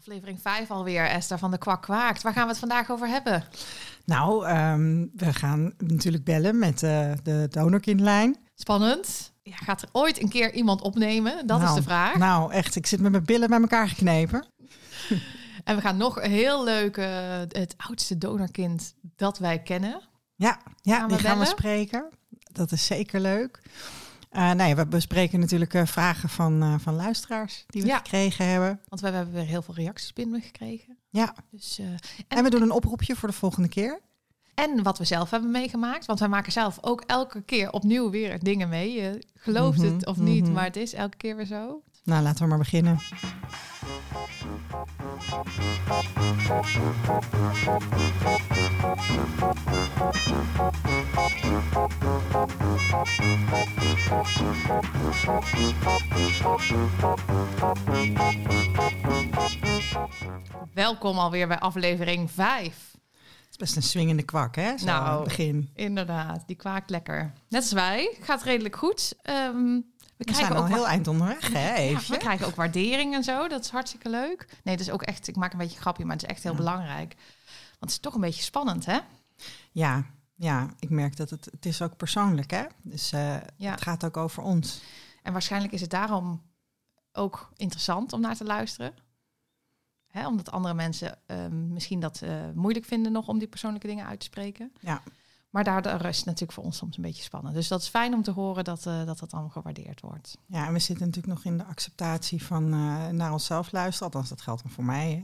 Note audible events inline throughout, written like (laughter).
Aflevering 5 alweer, Esther van de Kwak Kwaakt. Waar gaan we het vandaag over hebben? Nou, ehm, we gaan natuurlijk bellen met uh, de donorkindlijn. Spannend. Ja, gaat er ooit een keer iemand opnemen? Dat is Nou, de vraag. Nou, echt, ik zit met mijn billen bij elkaar geknepen. (laughs) En we gaan nog een heel leuk, eh, het oudste donorkind dat wij kennen. Ja, ja Gaan die gaan we spreken. Dat is zeker leuk. Eh nee, we bespreken natuurlijk eh, vragen van, eh, van luisteraars die we Ja. gekregen hebben. Want we hebben weer heel veel reacties binnengekregen. Ja, Dus, eh, en we doen een oproepje voor de volgende keer. en wat we zelf hebben meegemaakt. Want wij maken zelf ook elke keer opnieuw weer dingen mee. Je gelooft Mhm, het of niet, mhm. maar het is elke keer weer zo. Nou, laten we maar beginnen. Welkom alweer bij aflevering 5. Het is best een swingende kwak, hè? Zo Nou, aan het begin. Inderdaad, die kwaakt lekker. Net als wij, gaat redelijk goed. Ehm, we, We krijgen zijn ook al heel eind onderweg, hè? (laughs) Ja, we krijgen ook waardering en zo. Dat is hartstikke leuk. Nee, het is ook echt, ik maak een beetje een grapje, maar het is echt heel Ja. belangrijk. Want het is toch een beetje spannend, hè? Ja, ja, ik merk dat het, het is ook persoonlijk, hè? Dus eh, Ja. het gaat ook over ons. En waarschijnlijk is het daarom ook interessant om naar te luisteren. Hè, omdat andere mensen ehm, misschien dat eh, moeilijk vinden nog om die persoonlijke dingen uit te spreken. Ja. Maar daardoor is het natuurlijk voor ons soms een beetje spannend. Dus dat is fijn om te horen dat eh, dat, dat allemaal gewaardeerd wordt. Ja, en we zitten natuurlijk nog in de acceptatie van eh, naar onszelf luisteren. Althans, dat geldt dan voor mij. Hè?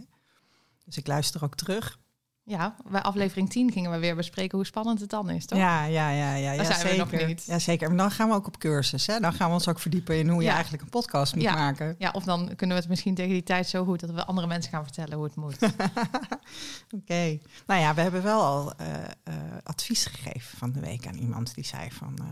Dus ik luister ook terug. Ja, bij aflevering 10 gingen we weer bespreken hoe spannend het dan is, toch? Ja, ja, ja, ja. Daar ja, zijn we zeker. nog niet. Ja, zeker. Maar dan gaan we ook op cursus. Hè? Dan gaan we ons ook verdiepen in hoe je eigenlijk een podcast moet Ja. maken. Ja, of dan kunnen we het misschien tegen die tijd zo goed dat we andere mensen gaan vertellen hoe het moet. (laughs) Oké. Nou ja, we hebben wel al eh, eh, advies gegeven van de week aan iemand die zei van... eh,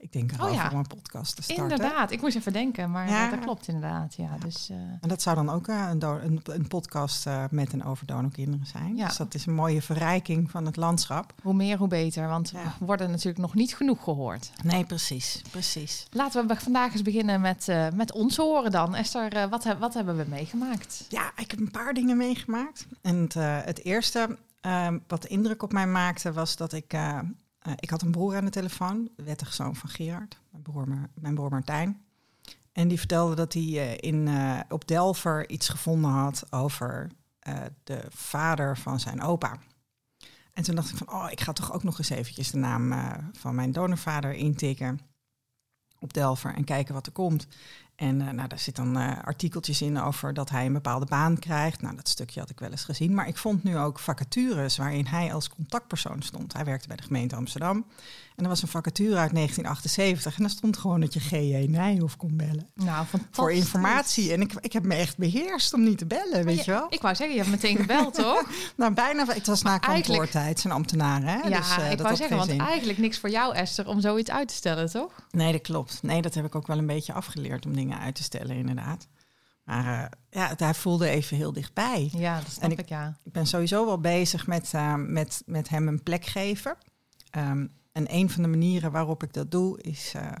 ik denk erover Oh ja. om een podcast te starten. inderdaad, ik moest even denken, maar Ja. dat, klopt inderdaad. Ja, dus, eh, En dat zou dan ook eh, een, een, een podcast eh, met en over donorkinderen zijn. Ja. Dus dat is een mooie verrijking van het landschap. hoe meer, hoe beter, want we worden natuurlijk nog niet genoeg gehoord. Nee, precies. Precies. Laten we vandaag eens beginnen met, met ons horen dan. Esther, wat, wat hebben we meegemaakt? Ja, ik heb een paar dingen meegemaakt. En het, het eerste eh, wat indruk op mij maakte was dat ik... eh, ik had een broer aan de telefoon, de wettige zoon van Gerard, mijn broer, mijn broer Martijn. En die vertelde dat hij eh, in, eh, op Delver iets gevonden had over de vader van zijn opa. En toen dacht ik van, oh, ik ga toch ook nog eens eventjes de naam van mijn donorvader intikken op Delver en kijken wat er komt. En eh, nou, daar zit dan eh, artikeltjes in over dat hij een bepaalde baan krijgt. Nou, dat stukje had ik wel eens gezien. Maar ik vond nu ook vacatures waarin hij als contactpersoon stond. Hij werkte bij de gemeente Amsterdam. En er was een vacature uit 1978. En daar stond gewoon dat je G.J. Nijhoff kon bellen. Nou, fantastisch. Voor informatie. En ik, ik heb me echt beheerst om niet te bellen, weet je wel? Ik wou zeggen, je hebt meteen gebeld, (laughs) toch? Nou, bijna. Het was na eigenlijk- kantoortijd, zijn ambtenaren. Hè? ja, dus, eh, ik dat wou zeggen, want zin. eigenlijk niks voor jou, Esther, om zoiets uit te stellen, toch? Nee, dat klopt. Nee, dat heb ik ook wel een beetje afgeleerd om dingen uit te stellen, inderdaad. Maar eh, ja, hij voelde even heel dichtbij. Ja, dat snap En ik, ik- ja. Ik ben sowieso wel bezig met, eh, met, met hem een plek geven. Ehm, en een van de manieren waarop ik dat doe is... eh,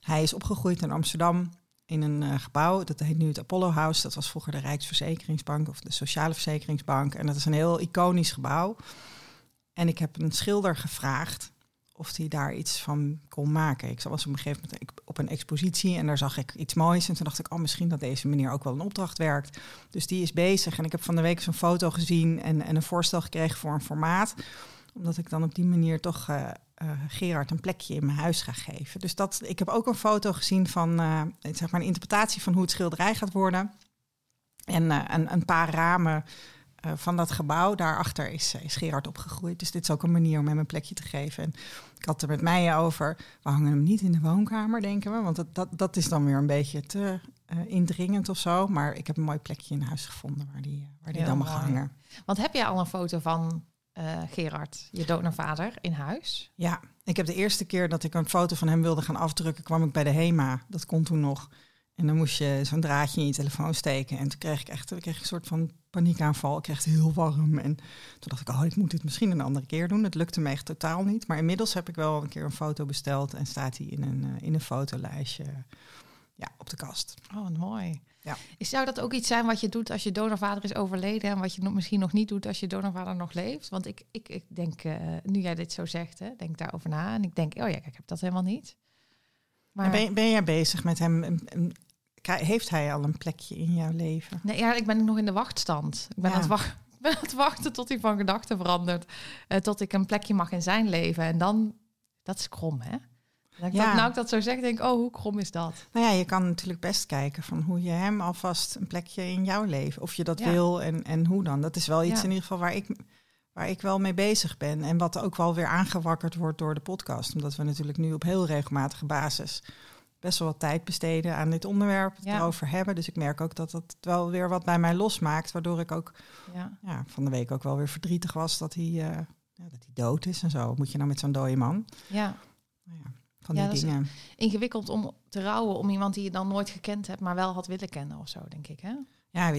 hij is opgegroeid in Amsterdam in een gebouw. Dat heet nu het Apollo House. Dat was vroeger de Rijksverzekeringsbank of de Sociale Verzekeringsbank. En dat is een heel iconisch gebouw. En ik heb een schilder gevraagd of hij daar iets van kon maken. Ik was op een gegeven moment op een expositie en daar zag ik iets moois. En toen dacht ik, oh, misschien dat deze meneer ook wel een opdracht werkt. Dus die is bezig. En ik heb van de week zo'n foto gezien en, en een voorstel gekregen voor een formaat. Omdat ik dan op die manier toch eh, eh, Gerard een plekje in mijn huis ga geven. Dus dat, ik heb ook een foto gezien van eh, zeg maar een interpretatie van hoe het schilderij gaat worden. En een, een paar ramen eh, van dat gebouw. Daarachter is, eh, is Gerard opgegroeid. Dus dit is ook een manier om hem een plekje te geven. En ik had er met mij over. We hangen hem niet in de woonkamer, denken we. Want dat, dat, dat is dan weer een beetje te eh, indringend of zo. Maar ik heb een mooi plekje in huis gevonden waar die, waar die Heel dan mag mooi. hangen. Want heb jij al een foto van Gerard, je donorvader, in huis? Ja, ik heb de eerste keer dat ik een foto van hem wilde gaan afdrukken, kwam ik bij de HEMA. Dat kon toen nog. En dan moest je zo'n draadje in je telefoon steken. En toen kreeg ik echt ik kreeg een soort van paniekaanval. Ik kreeg het heel warm. En toen dacht ik, oh, ik moet dit misschien een andere keer doen. Het lukte me echt totaal niet. Maar inmiddels heb ik wel een keer een foto besteld. En staat hij in een, eh, in een fotolijstje Ja, op de kast. Oh, wat mooi. Ja. Is, zou dat ook iets zijn wat je doet als je donorvader is overleden en wat je nog, misschien nog niet doet als je donorvader nog leeft? Want ik, ik, ik denk, eh, nu jij dit zo zegt, hè, denk daarover na en ik denk, oh ja, kijk, ik heb dat helemaal niet. Maar ben, ben jij bezig met hem? Heeft hij al een plekje in jouw leven? Nee, ja, ik ben nog in de wachtstand. Ik ben, Ja. aan, het (laughs) ben aan het wachten tot hij van gedachten verandert. eh, tot ik een plekje mag in zijn leven. En dan, dat is krom, hè? Dat ik dat, nou ik dat zo zeg, denk ik, oh, hoe krom is dat? Nou ja, je kan natuurlijk best kijken van hoe je hem alvast een plekje in jouw leven, of je dat Ja. wil en, en hoe dan. Dat is wel iets Ja. in ieder geval waar ik, waar ik wel mee bezig ben. En wat ook wel weer aangewakkerd wordt door de podcast. Omdat we natuurlijk nu op heel regelmatige basis best wel wat tijd besteden aan dit onderwerp, het Ja. erover hebben. Dus ik merk ook dat dat wel weer wat bij mij losmaakt. Waardoor ik ook Ja, ja, van de week ook wel weer verdrietig was dat hij, eh, ja, dat hij dood is en zo. Moet je nou met zo'n dode man? ja. Nou ja, van die dingen. Ingewikkeld om te rouwen om iemand die je dan nooit gekend hebt, maar wel had willen kennen of zo, denk ik, hè? Ja,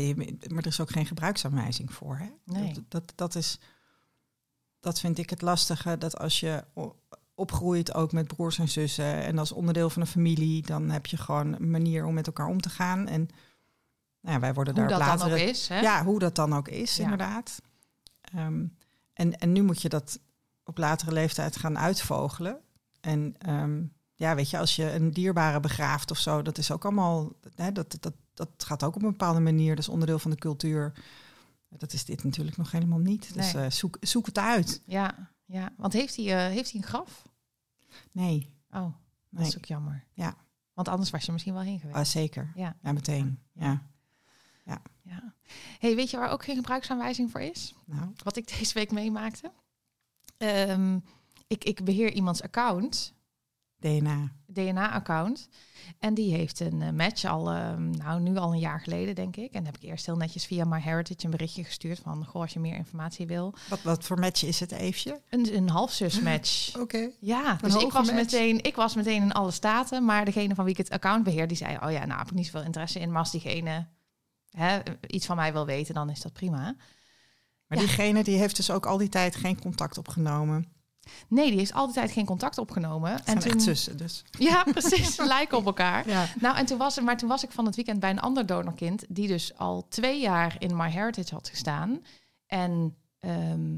maar er is ook geen gebruiksaanwijzing voor. Hè? Nee. Dat, dat, dat, is, dat vind ik het lastige, dat als je opgroeit ook met broers en zussen en als onderdeel van een familie, dan heb je gewoon een manier om met elkaar om te gaan. En nou ja, wij worden Hoe daar dat later... dan ook is, hè? Ja, hoe dat dan ook is, Ja. inderdaad. Ehm, en, en nu moet je dat op latere leeftijd gaan uitvogelen. En ehm, ja, weet je, als je een dierbare begraaft of zo, dat is ook allemaal, hè, dat, dat, dat gaat ook op een bepaalde manier, dat is onderdeel van de cultuur. Dat is dit natuurlijk nog helemaal niet. Dus Nee. eh, zoek, zoek het uit. Ja, ja. Want heeft hij, eh, heeft hij een graf? Nee, Oh, dat nee. is ook jammer. Ja. Want anders was je misschien wel heen geweest. Ah, zeker. Ja. Ja, meteen. Ja. ja. Hey, weet je waar ook geen gebruiksaanwijzing voor is? Nou, Wat ik (laughs) deze week meemaakte. Ehm, ik, ik beheer iemands account, DNA. DNA-account. En die heeft een eh, match al, ehm, nou nu al een jaar geleden, denk ik. En heb ik eerst heel netjes via MyHeritage een berichtje gestuurd van, goh, als je meer informatie wil. Wat, wat voor match is het, Eefje? Een, een halfzus match. Oké. Ja, dus ik was, match. meteen, ik was meteen in alle staten. Maar degene van wie ik het account beheer, die zei... oh ja, nou heb ik niet zoveel interesse in. Maar als diegene hè, iets van mij wil weten, dan is dat prima. Maar Ja. diegene die heeft dus ook al die tijd geen contact opgenomen. Nee, die heeft altijd geen contact opgenomen. Het En toen, echt zussen, dus. Ja, (laughs) precies. (laughs) Lijken op elkaar. Ja. Nou, en toen was, maar toen was ik van het weekend bij een ander donorkind... die dus al twee jaar in MyHeritage had gestaan... en ehm,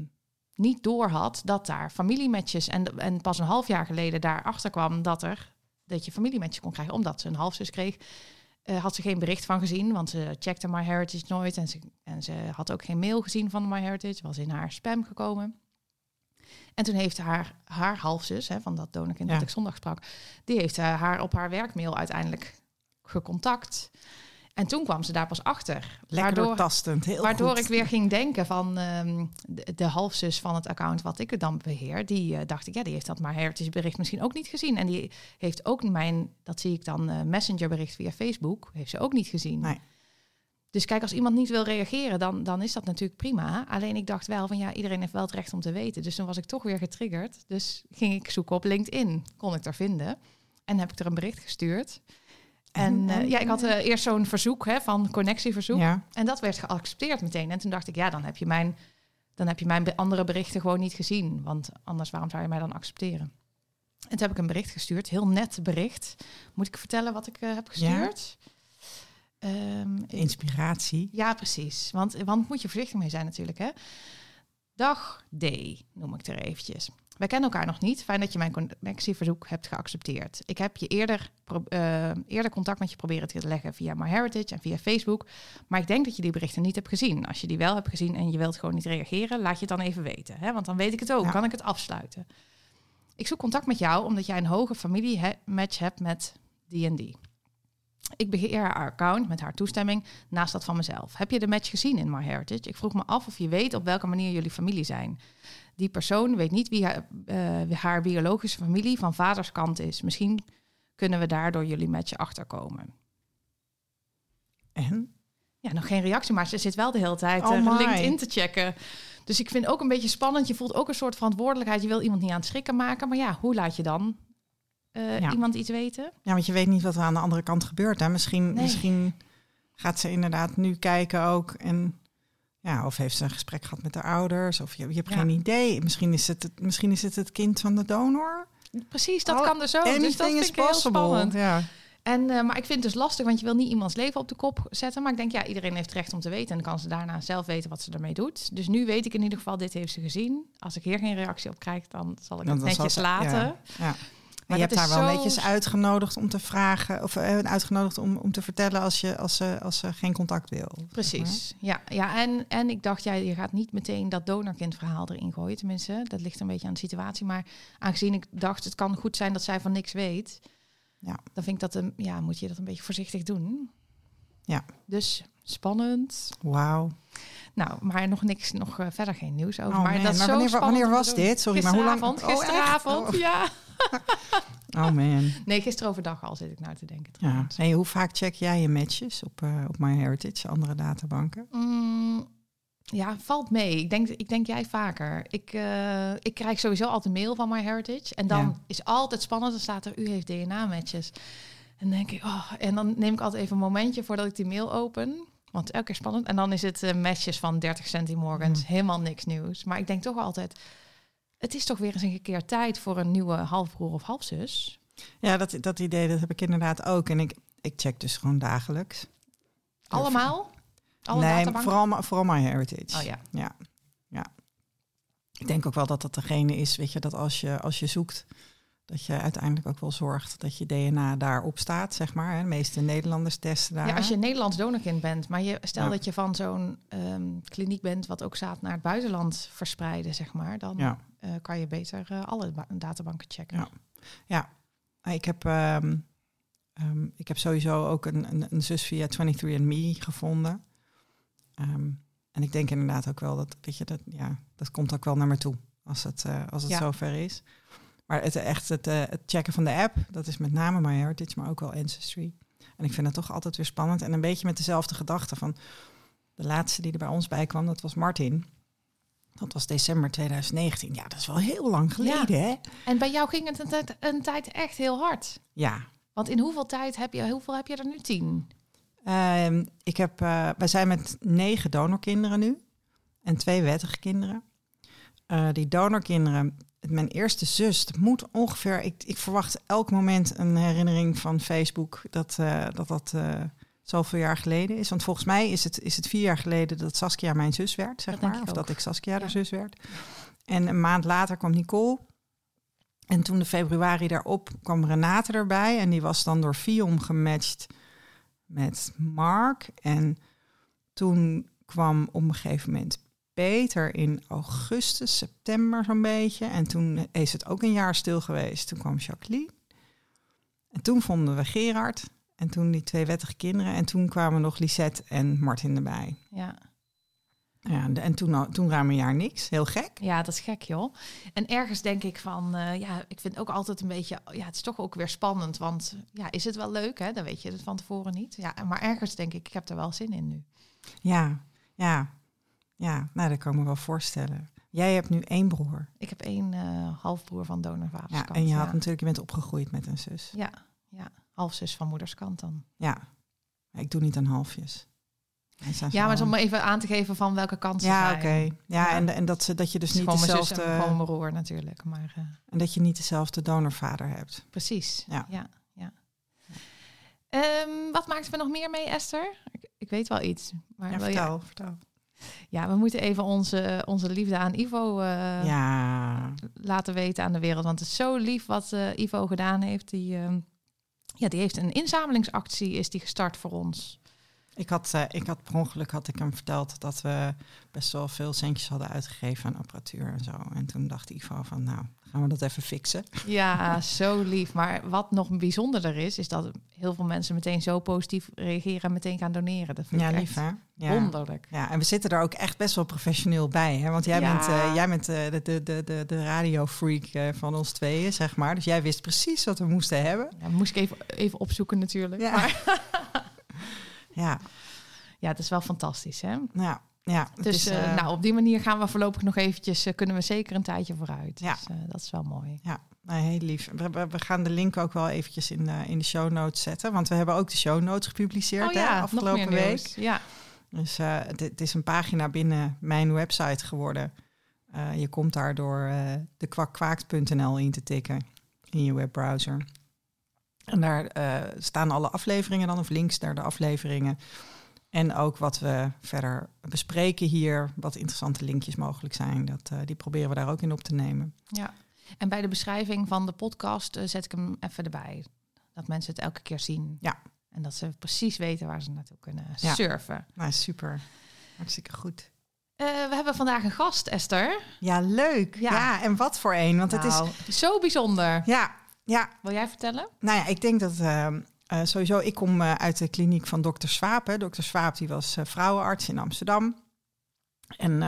niet doorhad dat daar familiematches... En, en pas een half jaar geleden daarachter kwam dat, er, dat je familiematches kon krijgen... omdat ze een halfzus kreeg, eh, had ze geen bericht van gezien... want ze checkte MyHeritage nooit... en ze, en ze had ook geen mail gezien van MyHeritage... was in haar spam gekomen... En toen heeft haar, haar halfzus, hè, van dat donorkind Ja. dat ik zondag sprak, die heeft eh, haar op haar werkmail uiteindelijk gecontact. En toen kwam ze daar pas achter. Lekker waardoor doortastend, heel waardoor goed. ik weer ging denken van ehm, de, de halfzus van het account wat ik het dan beheer, die eh, dacht ik, ja, die heeft dat maar Heritage bericht misschien ook niet gezien. En die heeft ook mijn, dat zie ik dan, eh, messenger bericht via Facebook, heeft ze ook niet gezien. Nee. Dus kijk, als iemand niet wil reageren, dan, dan is dat natuurlijk prima. Alleen ik dacht wel van ja, iedereen heeft wel het recht om te weten. Dus toen was ik toch weer getriggerd. Dus ging ik zoeken op LinkedIn. Kon ik daar vinden. En heb ik er een bericht gestuurd. En En- eh, ja, ik had eh, eerst zo'n verzoek hè, van connectieverzoek. Ja, En dat werd geaccepteerd meteen. En toen dacht ik, ja, dan heb je mijn, dan heb je mijn andere berichten gewoon niet gezien. Want anders, waarom zou je mij dan accepteren? En toen heb ik een bericht gestuurd, heel net bericht. Moet ik vertellen wat ik eh, heb gestuurd? Ehm, ik- inspiratie. ja, precies. Want, want moet je voorzichtig mee zijn natuurlijk. Hè? Dag D, noem ik er eventjes. Wij kennen elkaar nog niet. Fijn dat je mijn connectieverzoek hebt geaccepteerd. Ik heb je eerder, eh, eerder contact met je proberen te leggen via MyHeritage en via Facebook. Maar ik denk dat je die berichten niet hebt gezien. Als je die wel hebt gezien en je wilt gewoon niet reageren, laat je het dan even weten. Hè? Want dan weet ik het ook. Ja. Kan ik het afsluiten? Ik zoek contact met jou omdat jij een hoge familiematch hebt met die. Ik beheer haar account met haar toestemming naast dat van mezelf. Heb je de match gezien in MyHeritage? Ik vroeg me af of je weet op welke manier jullie familie zijn. Die persoon weet niet wie haar, eh, haar biologische familie van vaderskant is. Misschien kunnen we daardoor jullie match achterkomen. En? Ja, nog geen reactie, maar ze zit wel de hele tijd Oh my. LinkedIn te checken. Dus ik vind ook een beetje spannend. Je voelt ook een soort verantwoordelijkheid. Je wil iemand niet aan het schrikken maken. Maar ja, hoe laat je dan eh, Ja. iemand iets weten? Ja, want je weet niet wat er aan de andere kant gebeurt. Hè? Misschien, Nee. misschien gaat ze inderdaad nu kijken ook. En ja, of heeft ze een gesprek gehad met haar ouders. Of je, je hebt Ja. geen idee. Misschien is, het, het- misschien is het het kind van de donor. Precies, dat Oh, kan dus ook. Dus dat Anything vind is ik heel spannend. Ja. En, eh, maar ik vind het dus lastig, want je wil niet iemands leven op de kop zetten. Maar ik denk, ja, iedereen heeft recht om te weten. En dan kan ze daarna zelf weten wat ze ermee doet. Dus nu weet ik in ieder geval, dit heeft ze gezien. Als ik hier geen reactie op krijg, dan zal ik Dan- het netjes ze- laten. ja, ja. Maar je hebt haar wel zo- netjes uitgenodigd om te vragen, of eh, uitgenodigd om, om te vertellen als, je, als, ze, als ze geen contact wil. zeg maar. Precies, ja. ja en, en ik dacht, ja, je gaat niet meteen dat donorkindverhaal erin gooien. Tenminste, dat ligt een beetje aan de situatie. Maar aangezien ik dacht, het kan goed zijn dat zij van niks weet... Ja. dan vind ik dat, een, ja, moet je dat een beetje voorzichtig doen. Ja. Dus spannend. Wauw. Nou, maar nog niks, nog eh, verder geen nieuws over. Oh maar man, dat is maar zo wanneer, wanneer was dit? Sorry, maar hoe lang? Gisteravond, Oh, gisteravond, Oh. ja. (laughs) Oh man. Nee, gisteren overdag al zit ik nou te denken. Ja. Hey, hoe vaak check jij je matches op, eh op MyHeritage, andere databanken? Mm, ja, valt mee. Ik denk, ik denk jij vaker. Ik, eh, ik krijg sowieso altijd mail van MyHeritage. En dan Ja. is altijd spannend. Dan staat er, u heeft DNA-matches. En dan denk ik, oh, en dan neem ik altijd even een momentje voordat ik die mail open. Want elke keer spannend. En dan is het eh, matches van 30 centimorgans. Mm. Helemaal niks nieuws. Maar ik denk toch altijd, het is toch weer eens een keer tijd voor een nieuwe halfbroer of halfzus. Ja, dat, dat idee dat heb ik inderdaad ook. En ik, ik check dus gewoon dagelijks. Allemaal? Alle nee, databanken? vooral, my- vooral MyHeritage. Oh ja. Ja, ja. Ik denk ook wel dat dat degene is, weet je, dat als je, als je zoekt, dat je uiteindelijk ook wel zorgt dat je DNA daarop staat, zeg maar. De meeste Nederlanders testen daar. Ja, als je een Nederlands donorkind bent, maar je, stel Ja. dat je van zo'n ehm, kliniek bent wat ook staat naar het buitenland verspreiden, zeg maar, dan Ja. eh, kan je beter eh, alle ba- databanken checken. Ja. Ja, ik heb, ehm, ehm, ik heb sowieso ook een, een, een zus via 23andMe gevonden. En ik denk inderdaad ook wel dat, weet je, dat, ja, dat komt ook wel naar me toe als het, eh, als het zover is. Maar het, echt het, eh, het checken van de app, dat is met name MyHeritage, maar ook wel Ancestry. En ik vind het toch altijd weer spannend. En een beetje met dezelfde gedachte van de laatste die er bij ons bij kwam, dat was Martin. Dat was december 2019. Ja, dat is wel heel lang geleden, hè? En bij jou ging het een, tijd- een tijd echt heel hard. Ja, Want in hoeveel tijd heb je, hoeveel heb je er nu? Tien? Ehm, ik heb, eh, wij zijn met negen donorkinderen nu en twee wettige kinderen. Eh, die donorkinderen, mijn eerste zus, dat moet ongeveer, ik, ik verwacht elk moment een herinnering van Facebook dat eh, dat, dat eh, zoveel jaar geleden is. Want volgens mij is het, is het vier jaar geleden dat Saskia mijn zus werd, zeg Dat maar. Of ook. dat ik Saskia de zus werd. En een maand later kwam Nicole. En toen de februari daarop kwam Renate erbij. En die was dan door Viom gematcht met Mark. En toen kwam op een gegeven moment Peter in augustus, september zo'n beetje. En toen is het ook een jaar stil geweest. Toen kwam Jacqueline. En toen vonden we Gerard. En toen die twee wettige kinderen. En toen kwamen nog Lisette en Martin erbij. Ja. Ja, en- en toen, toen ruim een jaar niks. Heel gek. ja, dat is gek joh. En ergens denk ik van, eh, ja, ik vind ook altijd een beetje, ja, het is toch ook weer spannend. Want ja, is het wel leuk hè? Dan weet je het van tevoren niet. Ja, maar ergens denk ik, ik heb er wel zin in nu. Ja, ja, ja. Nou, dat kan ik me wel voorstellen. Jij hebt nu één broer. Ik heb één eh, halfbroer van donorvaders Ja, en je had ja. natuurlijk, je bent opgegroeid met een zus. ja, ja, halfzus van moeders kant dan. Ja. Ik doe niet aan halfjes. Ja, maar om even aan te geven van welke kant ze Ja, zijn. oké. Ja, Ja. en, en dat, ze, dat je dus niet gewoon mijn dezelfde... gewoon mijn broer natuurlijk. Maar eh, En dat je niet dezelfde donorvader hebt. precies. Ja. ja, ja. Ehm, wat maakten we nog meer mee, Esther? Ik, ik weet wel iets. Maar Ja, wil je- vertel, vertel. Ja, we moeten even onze, onze liefde aan Ivo eh, ja, laten weten aan de wereld. Want het is zo lief wat eh, Ivo gedaan heeft. Die, ehm, ja, die heeft een inzamelingsactie is die gestart voor ons. ik had, eh, ik had per ongeluk had ik hem verteld dat we best wel veel centjes hadden uitgegeven aan apparatuur en zo. En toen dacht Ivo van, nou, gaan we dat even fixen. Ja, zo lief. Maar wat nog bijzonderder is, is dat heel veel mensen meteen zo positief reageren en meteen gaan doneren. Dat vind Ja, ik lief hè? Ja. wonderlijk. Ja, en we zitten er ook echt best wel professioneel bij. Hè? Want jij Ja. bent, eh, jij bent eh, de, de, de, de, de radiofreak eh, van ons tweeën, zeg maar. Dus jij wist precies wat we moesten hebben. Ja, moest ik even, even opzoeken natuurlijk. Ja. Maar (laughs) Ja, ja, het is wel fantastisch. Hè? ja, ja. Dus is, eh, eh, nou, op die manier gaan we voorlopig nog eventjes, eh, kunnen we zeker een tijdje vooruit. Ja. Dus dat is wel mooi. Ja, nou, heel lief. We, we, we gaan de link ook wel eventjes in de, in de show notes zetten. Want we hebben ook de show notes gepubliceerd oh hè, ja, afgelopen week. Ja, Dus het, het is een pagina binnen mijn website geworden. Je komt daar door eh de kwakkwaakt.nl in te tikken in je webbrowser. En daar staan alle afleveringen dan, of links naar de afleveringen. En ook wat we verder bespreken hier, wat interessante linkjes mogelijk zijn. Dat, eh, die proberen we daar ook in op te nemen. Ja, en bij de beschrijving van de podcast eh, zet ik hem even erbij. Dat mensen het elke keer zien. Ja. En dat ze precies weten waar ze naartoe kunnen Ja. surfen. Nou, super. Hartstikke goed. Eh, we hebben vandaag een gast, Esther. Ja, leuk. Ja. Ja, en wat voor een. Want het is... Nou, zo bijzonder. Ja, ja, Wil jij vertellen? Nou ja, ik denk dat ehm, eh, sowieso, ik kom eh, uit de kliniek van dokter Swaap. Hè. Dokter Swaap die was eh, vrouwenarts in Amsterdam. En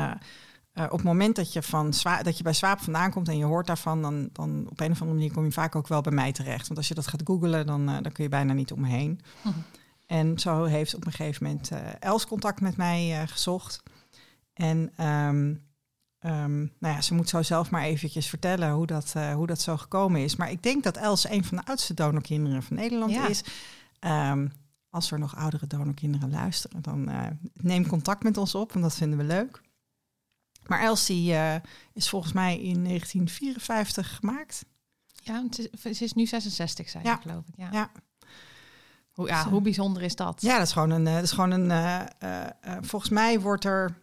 op het moment dat je, van dat je bij Swaap vandaan komt en je hoort daarvan, dan, dan op een of andere manier kom je vaak ook wel bij mij terecht. Want als je dat gaat googlen, dan, dan kun je bijna niet omheen. Mhm. En zo heeft op een gegeven moment Els contact met mij gezocht. En ehm, ehm, nou ja, ze moet zo zelf maar eventjes vertellen hoe dat, eh, hoe dat zo gekomen is. Maar ik denk dat Els een van de oudste donorkinderen van Nederland Ja. is. Ehm, als er nog oudere donorkinderen luisteren, dan eh, neem contact met ons op, want dat vinden we leuk. Maar Els die, eh, is volgens mij in 1954 gemaakt. Ja, ze is nu 66, zei Ja. geloof ik. Ja. Ja. Hoe, ja, hoe bijzonder is dat? Ja, dat is gewoon een. dat is gewoon een volgens mij wordt er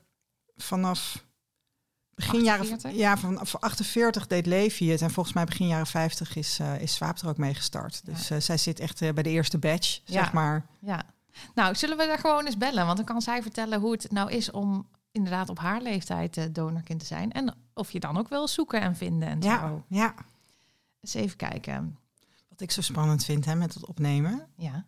vanaf begin jaren 48? ja, vanaf 48 deed Levi het en volgens mij begin jaren 50 is, eh is Swaap er ook mee gestart. Dus eh, zij zit echt eh, bij de eerste batch, zeg Ja. maar. Ja. Nou, zullen we daar gewoon eens bellen? Want dan kan zij vertellen hoe het nou is om inderdaad op haar leeftijd donorkind te zijn. En of je dan ook wil zoeken en vinden en Ja, zo. ja. Eens even kijken. Wat ik zo spannend vind hè, met het opnemen, Ja.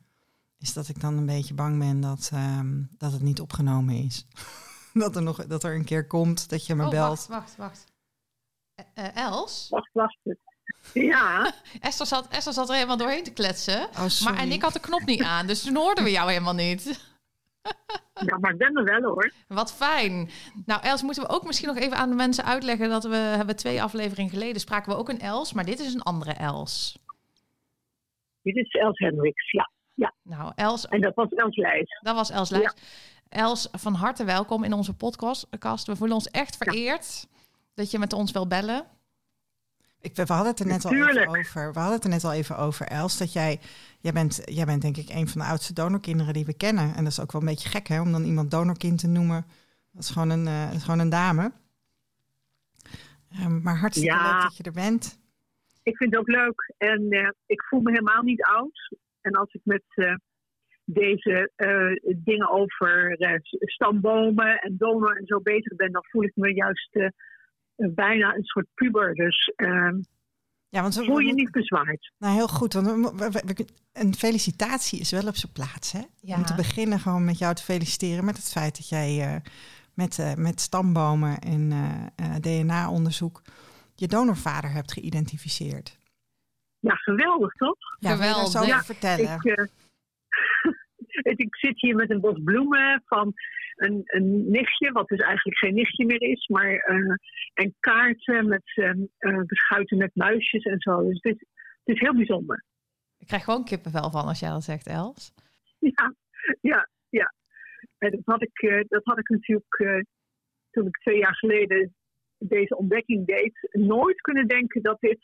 is dat ik dan een beetje bang ben dat, ehm, dat het niet opgenomen is. (laughs) (laughs) dat, er nog, dat er een keer komt dat je me oh, belt. wacht, wacht, wacht. Eh, eh, Els? Wacht, wacht. Ja, (laughs) Esther zat, Esther zat er helemaal doorheen te kletsen. Oh, sorry. Maar en ik had de knop niet aan, dus toen hoorden we jou helemaal niet. (laughs) ja, maar ik ben er wel hoor. Wat fijn. Nou, Els, moeten we ook misschien nog even aan de mensen uitleggen dat we hebben twee afleveringen geleden spraken we ook een Els, maar dit is een andere Els. Dit is Els Hendricks, ja. Nou, Els, En dat was Els Lijs. dat was Els Lijst. Els, van harte welkom in onze podcast. We voelen ons echt vereerd dat je met ons wil bellen. Ik, we hadden het er net al even over. We hadden het er net al even over, Els. Dat jij, jij bent, jij bent denk ik een van de oudste donorkinderen die we kennen. En dat is ook wel een beetje gek, hè, om dan iemand donorkind te noemen. Dat is gewoon een, eh, dat is gewoon een dame. Ehm, maar hartstikke Ja. leuk dat je er bent. Ik vind het ook leuk. En eh, ik voel me helemaal niet oud. En als ik met eh, deze eh, dingen over eh, stambomen en donor en zo bezig ben, dan voel ik me juist eh, bijna een soort puber. Dus eh, Ja, want we, voel je niet bezwaard. Nou, heel goed. Want we- we- we- we- een felicitatie is wel op zijn plaats, hè? Ja. Om te beginnen gewoon met jou te feliciteren met het feit dat jij eh, met, eh, met stambomen en eh, eh, DNA-onderzoek je donorvader hebt geïdentificeerd. Ja, geweldig toch? Ja, zo Geweldig. vertellen? Ik, eh, het- ik zit hier met een bos bloemen van een, een nichtje, wat dus eigenlijk geen nichtje meer is, maar eh, en kaarten met eh, beschuiten met muisjes en zo. Dus het is, heel bijzonder. Ik krijg gewoon kippenvel van als jij dat zegt, Els. Ja, ja, ja. En dat had ik, eh, dat had ik natuurlijk toen ik twee jaar geleden deze ontdekking deed, nooit kunnen denken dat dit.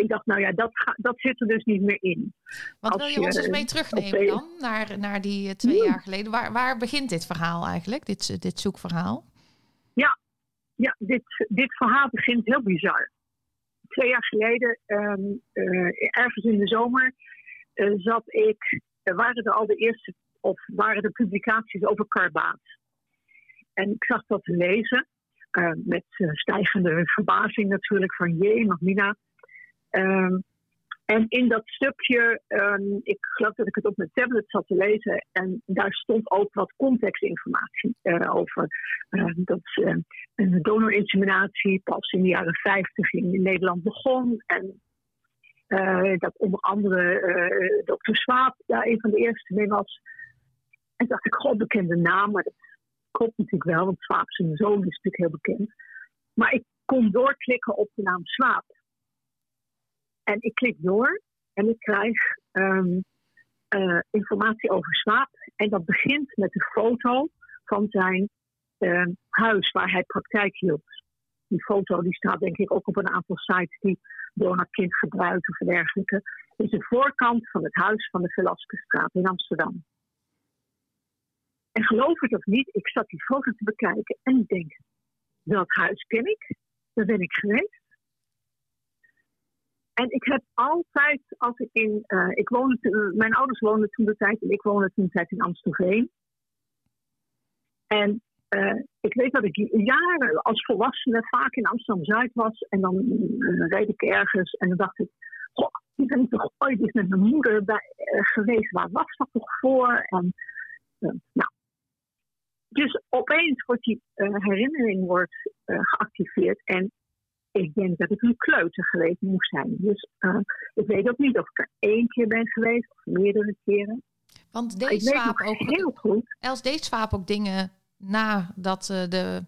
Ik dacht, nou ja, dat, ga, dat zit er dus niet meer in. Wat wil je ons eens mee eh, terugnemen op- dan, naar, naar die eh, twee jaar geleden? Waar, waar begint dit verhaal eigenlijk, dit, eh, dit zoekverhaal? Ja, dit, dit verhaal begint heel bizar. Twee jaar geleden, ehm, eh, ergens in de zomer, eh, zat ik. Waren er al de eerste, of waren er publicaties over karbaat. En ik zag dat te lezen, eh, met eh, stijgende verbazing natuurlijk, van jee, Magmina. Ehm, en in dat stukje, ehm, ik geloof dat ik het op mijn tablet zat te lezen, en daar stond ook wat contextinformatie eh, over. eh, dat eh, een pas in de jaren 50 in Nederland begon. En eh, dat onder andere eh dokter Swaap daar een van de eerste mee was. En dacht ik, god, bekende naam. Maar dat klopt natuurlijk wel, want Swaap zijn zoon is natuurlijk heel bekend. Maar ik kon doorklikken op de naam Swaap. En ik klik door en ik krijg ehm, eh, informatie over Swaap. En dat begint met een foto van zijn eh, huis waar hij praktijk hield. Die foto die staat denk ik ook op een aantal sites die donorkind gebruiken of dergelijke. is de voorkant van het huis van de Velasquezstraat in Amsterdam. En geloof het of niet, ik zat die foto te bekijken en ik denk, dat huis ken ik, daar ben ik geweest. En ik heb altijd, als ik in, uh, ik woonde, mijn ouders woonden toen de tijd en ik woonde toen de tijd in Amstelveen. En uh, ik weet dat ik jaren als volwassene vaak in Amsterdam-Zuid was. En dan reed ik ergens en dan dacht ik, goh, hier ben ik toch ooit eens met mijn moeder geweest. Waar was dat toch voor? En, nou. Dus opeens wordt die herinnering wordt, geactiveerd. En ik denk dat ik een kleuter geweest moest zijn. Dus uh, ik weet ook niet of ik er één keer ben geweest of meerdere keren. Want deed Swaap ook heel goed. Els deed Swaap ook dingen nadat uh, de,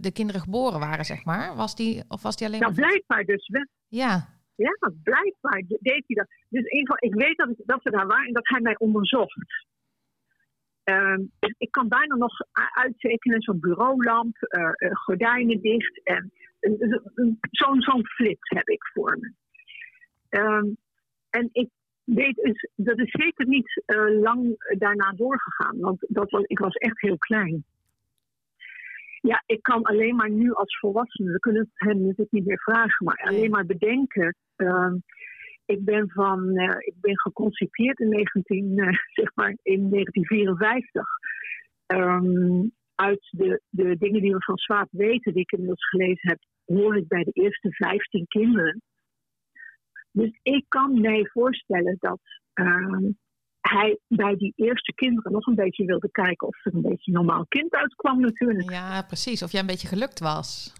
de kinderen geboren waren, zeg maar? Was die, of was die alleen nou, blijkbaar dus wel. Ja. Ja, blijkbaar deed hij dat. Dus in ieder geval, ik weet dat, dat we daar waren en dat hij mij onderzocht. Uh, ik kan bijna nog uittekenen, zo'n bureaulamp, uh, gordijnen dicht en zo'n zo'n flits heb ik voor me. Um, en ik weet, is, dat is zeker niet uh, lang daarna doorgegaan, want dat was, ik was echt heel klein. Ja, ik kan alleen maar nu als volwassene, we kunnen het hem natuurlijk niet meer vragen, maar alleen maar bedenken. Uh, ik ben van, uh, ik ben geconcipeerd in 19, uh, (laughs) zeg maar in 1954. Um, uit de, de dingen die we van Swaap weten, die ik inmiddels gelezen heb, hoor ik bij de eerste 15 kinderen. Dus ik kan mij voorstellen dat uh, hij bij die eerste kinderen nog een beetje wilde kijken of er een beetje een normaal kind uitkwam natuurlijk. Ja, precies. Of jij een beetje gelukt was.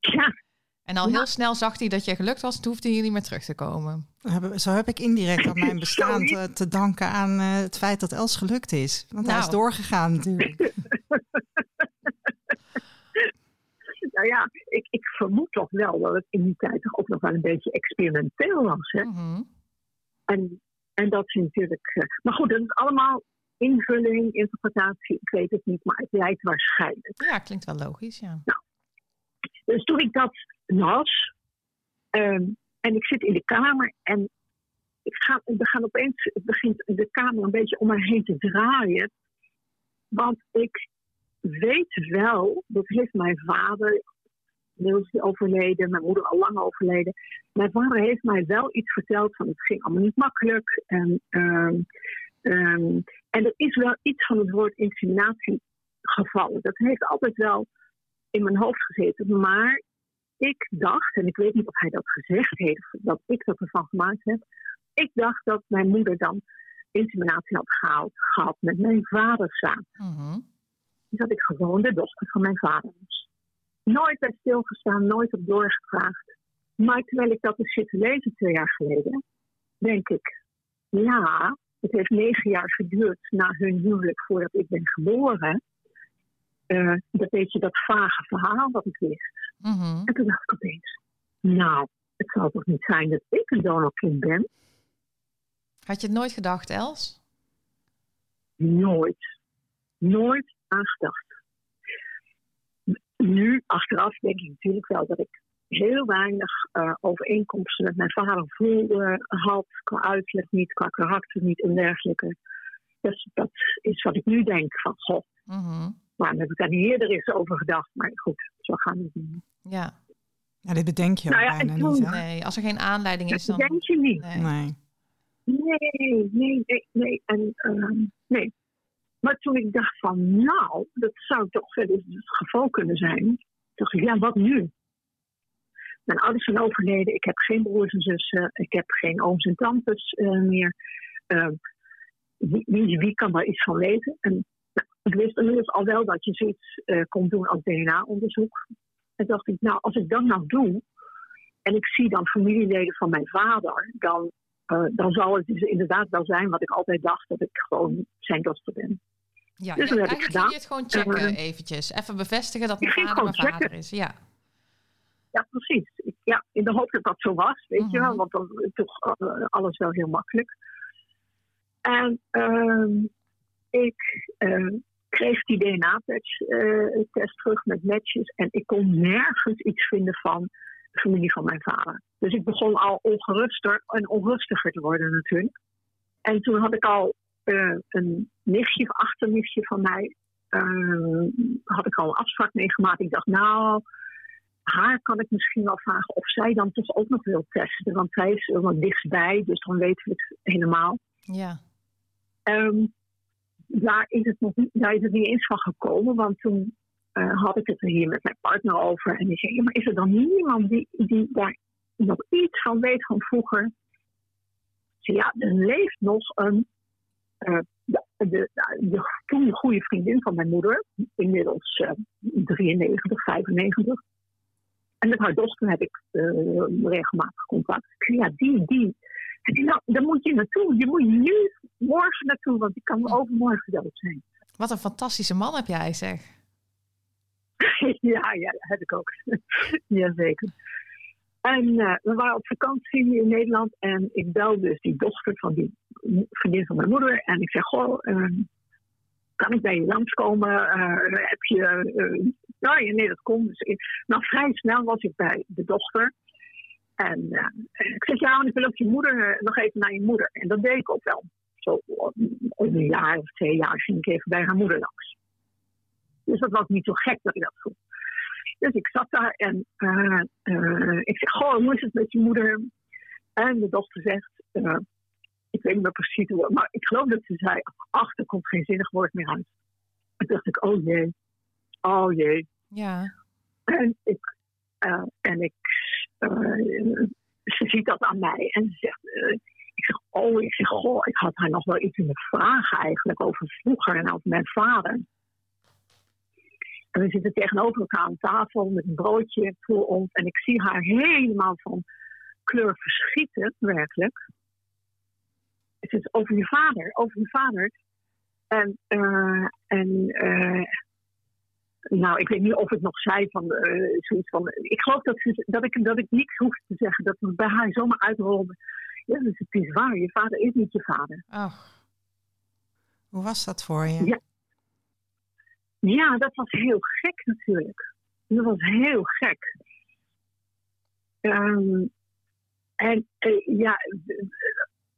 Ja. En al heel snel zag hij dat je gelukt was, toen hoefde hij niet meer terug te komen. Zo heb ik indirect aan mijn (laughs) bestaan te, te danken aan uh, het feit dat Els gelukt is. Want nou. hij is doorgegaan natuurlijk. (laughs) nou ja, ik, ik, vermoed toch wel dat het in die tijd toch ook nog wel een beetje experimenteel was. Hè? Mm -hmm. en, en dat is natuurlijk. Uh, maar goed, dat is allemaal invulling, interpretatie. Ik weet het niet, maar het lijkt waarschijnlijk. Ja, klinkt wel logisch, ja. Nou, dus toen ik dat las, um, en ik zit in de kamer en ik ga, we gaan opeens, begint de kamer een beetje om mij heen te draaien. Want ik weet wel, dat heeft mijn vader, inmiddels overleden, mijn moeder al lang overleden. Mijn vader heeft mij wel iets verteld van het ging allemaal niet makkelijk. En, um, um, en er is wel iets van het woord inseminatie gevallen. Dat heeft altijd wel in mijn hoofd gezeten. Maar ik dacht, en ik weet niet of hij dat gezegd heeft, dat ik dat ervan gemaakt heb. Ik dacht dat mijn moeder dan inseminatie had gehaald, gehad met mijn vader samen. Mm dat ik gewoon de dochter van mijn vader was. Nooit bij stilgestaan, nooit op doorgevraagd. Maar terwijl ik dat dus zit te lezen twee jaar geleden, denk ik, ja, het heeft negen jaar geduurd na hun huwelijk voordat ik ben geboren. Uh, dat beetje dat vage verhaal wat ik wist. Mm -hmm. En toen dacht ik opeens, nou, het zal toch niet zijn dat ik een donorkind ben? Had je het nooit gedacht, Els? Nooit. Nooit aangedacht. Nu, achteraf, denk ik natuurlijk wel dat ik heel weinig uh, overeenkomsten met mijn vader voelde, had, qua uitleg niet, qua karakter niet en dergelijke. Dus dat is wat ik nu denk van, goh, mm -hmm. Maar dan heb ik daar niet eerder eens over gedacht. Maar goed, zo gaan we het Ja. Ja, dit bedenk je nou ja, bijna toen, niet, Nee, als er geen aanleiding is, dan... Dat denk je niet. Nee. Nee, nee, nee, nee. nee. En, uh, nee. Maar toen ik dacht van, nou, dat zou toch wel eens het geval kunnen zijn. dacht ik, ja, wat nu? Mijn ouders zijn overleden. Ik heb geen broers en zussen. Ik heb geen ooms en tantes uh, meer. Uh, wie, wie, wie, kan daar iets van weten? En nou, ik wist inmiddels al wel dat je zoiets uh, kon doen als DNA-onderzoek. En dacht ik, nou, als ik dat nou doe... en ik zie dan familieleden van mijn vader... dan, dan zal het dus inderdaad wel zijn wat ik altijd dacht... dat ik gewoon zijn dochter ben. Ja, dus dat heb ik gedaan. je het gewoon checken uh, eventjes. Even bevestigen dat mijn vader mijn checken. vader is. Ja, ja precies. Ja, in de hoop dat dat zo was, weet je wel. Mhm. Want dan is toch alles wel heel makkelijk. En uh, ik kreeg die DNA-test terug met matches. En ik kon nergens iets vinden van familie van mijn vader. Dus ik begon al ongeruster en onrustiger te worden natuurlijk. En toen had ik al uh, een nichtje achternichtje van mij, uh, had ik al een afspraak meegemaakt. Ik dacht, nou, haar kan ik misschien wel vragen of zij dan toch ook nog wil testen. Want zij is er wat dichtstbij, dus dan weten we het helemaal. Ja. Um, daar, is het nog niet, daar is het niet eens van gekomen, want toen uh, had ik het er hier met mijn partner over. En die zei, maar is er dan niemand die, die daar nog iets van weet van vroeger? Zei, ja, er leeft nog een, uh, de, de, de, toen goede vriendin van mijn moeder, inmiddels uh, 93, 95. En met haar dochter heb ik regelmatig contact. Ja, die, die. Nou, daar moet je naartoe. Je moet nu morgen naartoe, want die kan overmorgen dood zijn. Wat een fantastische man heb jij, zeg. (laughs) ja, ja, dat heb ik ook. (laughs) Jazeker. En uh, we waren op vakantie in Nederland en ik belde dus die dochter van die vriendin van mijn moeder. En ik zeg, goh, uh, kan ik bij je langskomen? Uh, heb je... nou ja, nee, dat komt. Dus ik, nou, vrij snel was ik bij de dochter. En ik zeg, ja, want ik wil ook je moeder, nog even naar je moeder. En dat deed ik ook wel. Zo een jaar of twee jaar ging ik even bij haar moeder langs. Dus dat was niet zo gek dat ik dat vroeg. Dus ik zat daar en uh, uh, ik zeg, goh, hoe is het met je moeder? En de dochter zegt, uh, ik weet niet meer precies hoe, maar ik geloof dat ze zei, ach, er komt geen zinnig woord meer uit. En toen dacht ik, oh jee, oh jee. Ja. En ik, en ik ze ziet dat aan mij en ze zegt, ik zeg, oh, ik zeg, goh, ik had haar nog wel iets in de vragen eigenlijk over vroeger en over mijn vader. En we zitten tegenover elkaar aan tafel met een broodje voor ons. En ik zie haar helemaal van kleur verschieten, werkelijk. Het is over je vader, over je vader. En, uh, en nou, ik weet niet of ik nog zei van uh, zoiets van. Ik geloof dat, ze, dat, ik, dat ik niks hoef te zeggen. Dat we bij haar zomaar uitrollen. Ja, dus het is waar. Je vader is niet je vader. Oh. Hoe was dat voor je? Ja. Ja, dat was heel gek natuurlijk. Dat was heel gek. Um, en uh, ja,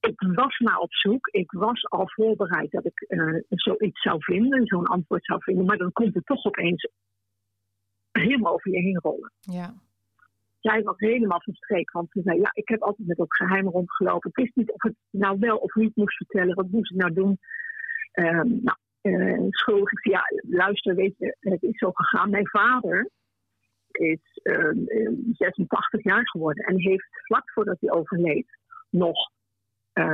ik was maar op zoek. Ik was al voorbereid dat ik uh, zoiets zou vinden, zo'n antwoord zou vinden. Maar dan komt het toch opeens helemaal over je heen rollen. Ja. Zij was helemaal van streek, want ze zei: Ja, ik heb altijd met dat geheim rondgelopen. Ik wist niet of ik nou wel of niet moest vertellen. Wat moest ik nou doen? Um, nou, uh, schuldig. Ik zei, ja, luister, weet je, het is zo gegaan. Mijn vader is uh, 86 jaar geworden en heeft vlak voordat hij overleed nog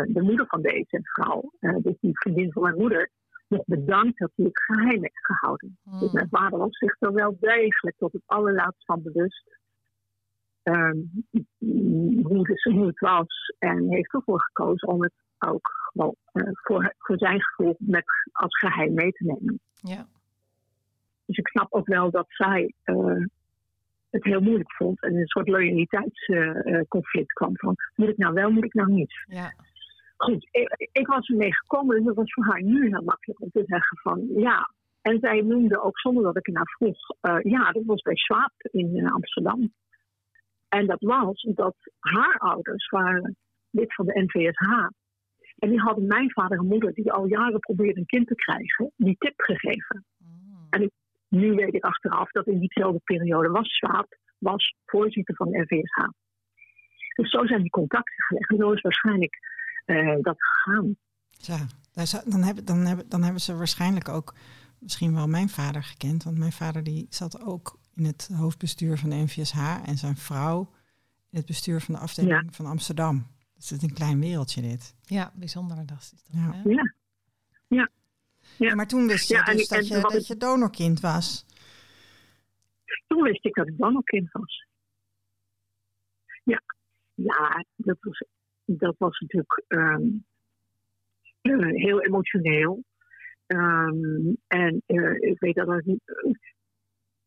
de moeder van deze vrouw, dus die vriendin van mijn moeder, nog bedankt dat hij het geheim heeft gehouden. Mm. Dus mijn vader was zich er wel degelijk tot het allerlaatst van bewust. Um, hoe, het, hoe het was en heeft ervoor gekozen om het ook wel uh, voor, voor zijn gevoel met, als geheim mee te nemen. Ja. Dus ik snap ook wel dat zij uh, het heel moeilijk vond en een soort loyaliteitsconflict uh, kwam van moet ik nou wel, moet ik nou niet. Ja. Goed, ik, ik was ermee gekomen, dus dat was voor haar nu heel makkelijk om te zeggen van ja. En zij noemde ook zonder dat ik ernaar vroeg, ja, dat was bij Schwab in Amsterdam. En dat was dat haar ouders waren lid van de NVSH. En die hadden mijn vader en moeder, die al jaren probeerden een kind te krijgen, die tip gegeven. Mm. En ik, nu weet ik achteraf dat in diezelfde periode was Swaap was voorzitter van de NVSH. Dus zo zijn die contacten gelegd. En zo is waarschijnlijk uh, dat gegaan. Ja, dan hebben, dan, hebben, dan hebben ze waarschijnlijk ook misschien wel mijn vader gekend. Want mijn vader die zat ook in het hoofdbestuur van de NVSH en zijn vrouw in het bestuur van de afdeling ja. van Amsterdam. Het is een klein wereldje dit. Ja, bijzonder fantastisch. Ja. Ja. ja. ja. ja. Maar toen wist je ja, dus dat, je, dat je donorkind was. Toen wist ik dat ik donorkind was. Ja, ja dat, was, dat was natuurlijk um, uh, heel emotioneel. Um, en uh, ik weet dat ik niet. Uh,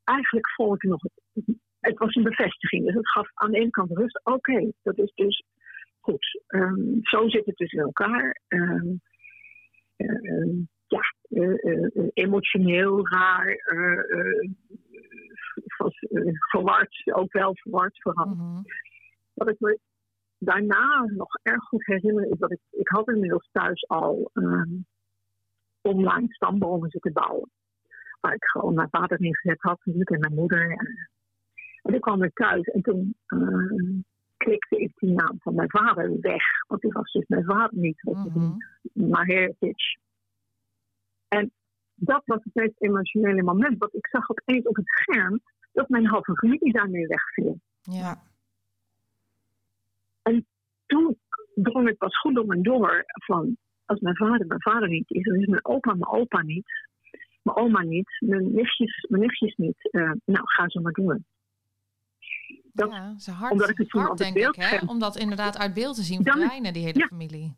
eigenlijk vond ik nog. Het was een bevestiging. Dus het gaf aan de ene kant rust. Oké, okay, dat is dus goed, um, zo zit het dus in elkaar. Ja, uh, emotioneel raar, verward, ook wel verward vooral. Mhm. Wat ik me daarna nog erg goed herinner is dat ik, ik had inmiddels thuis al ehm, online stambomen zitten bouwen. Waar ik gewoon mijn vader ingezet had natuurlijk en mijn moeder. En, en toen kwam ik thuis en toen ehm, klikte ik die naam van mijn vader weg. Want die was dus mijn vader niet. Was Mhm. My heritage. En dat was het meest emotionele moment. Want ik zag opeens op het scherm dat mijn halve familie daarmee wegviel. Ja. Toen drong het pas goed door me door van... als mijn vader mijn vader niet is, dan is mijn opa mijn opa niet. Mijn oma niet, mijn nichtjes, mijn nichtjes niet. Eh, nou, ga ze maar doen. Dat- ja, ze hard, omdat ik het toen hard denk ik, hè? om dat inderdaad uit beeld te zien verdwijnen, die hele ja. familie.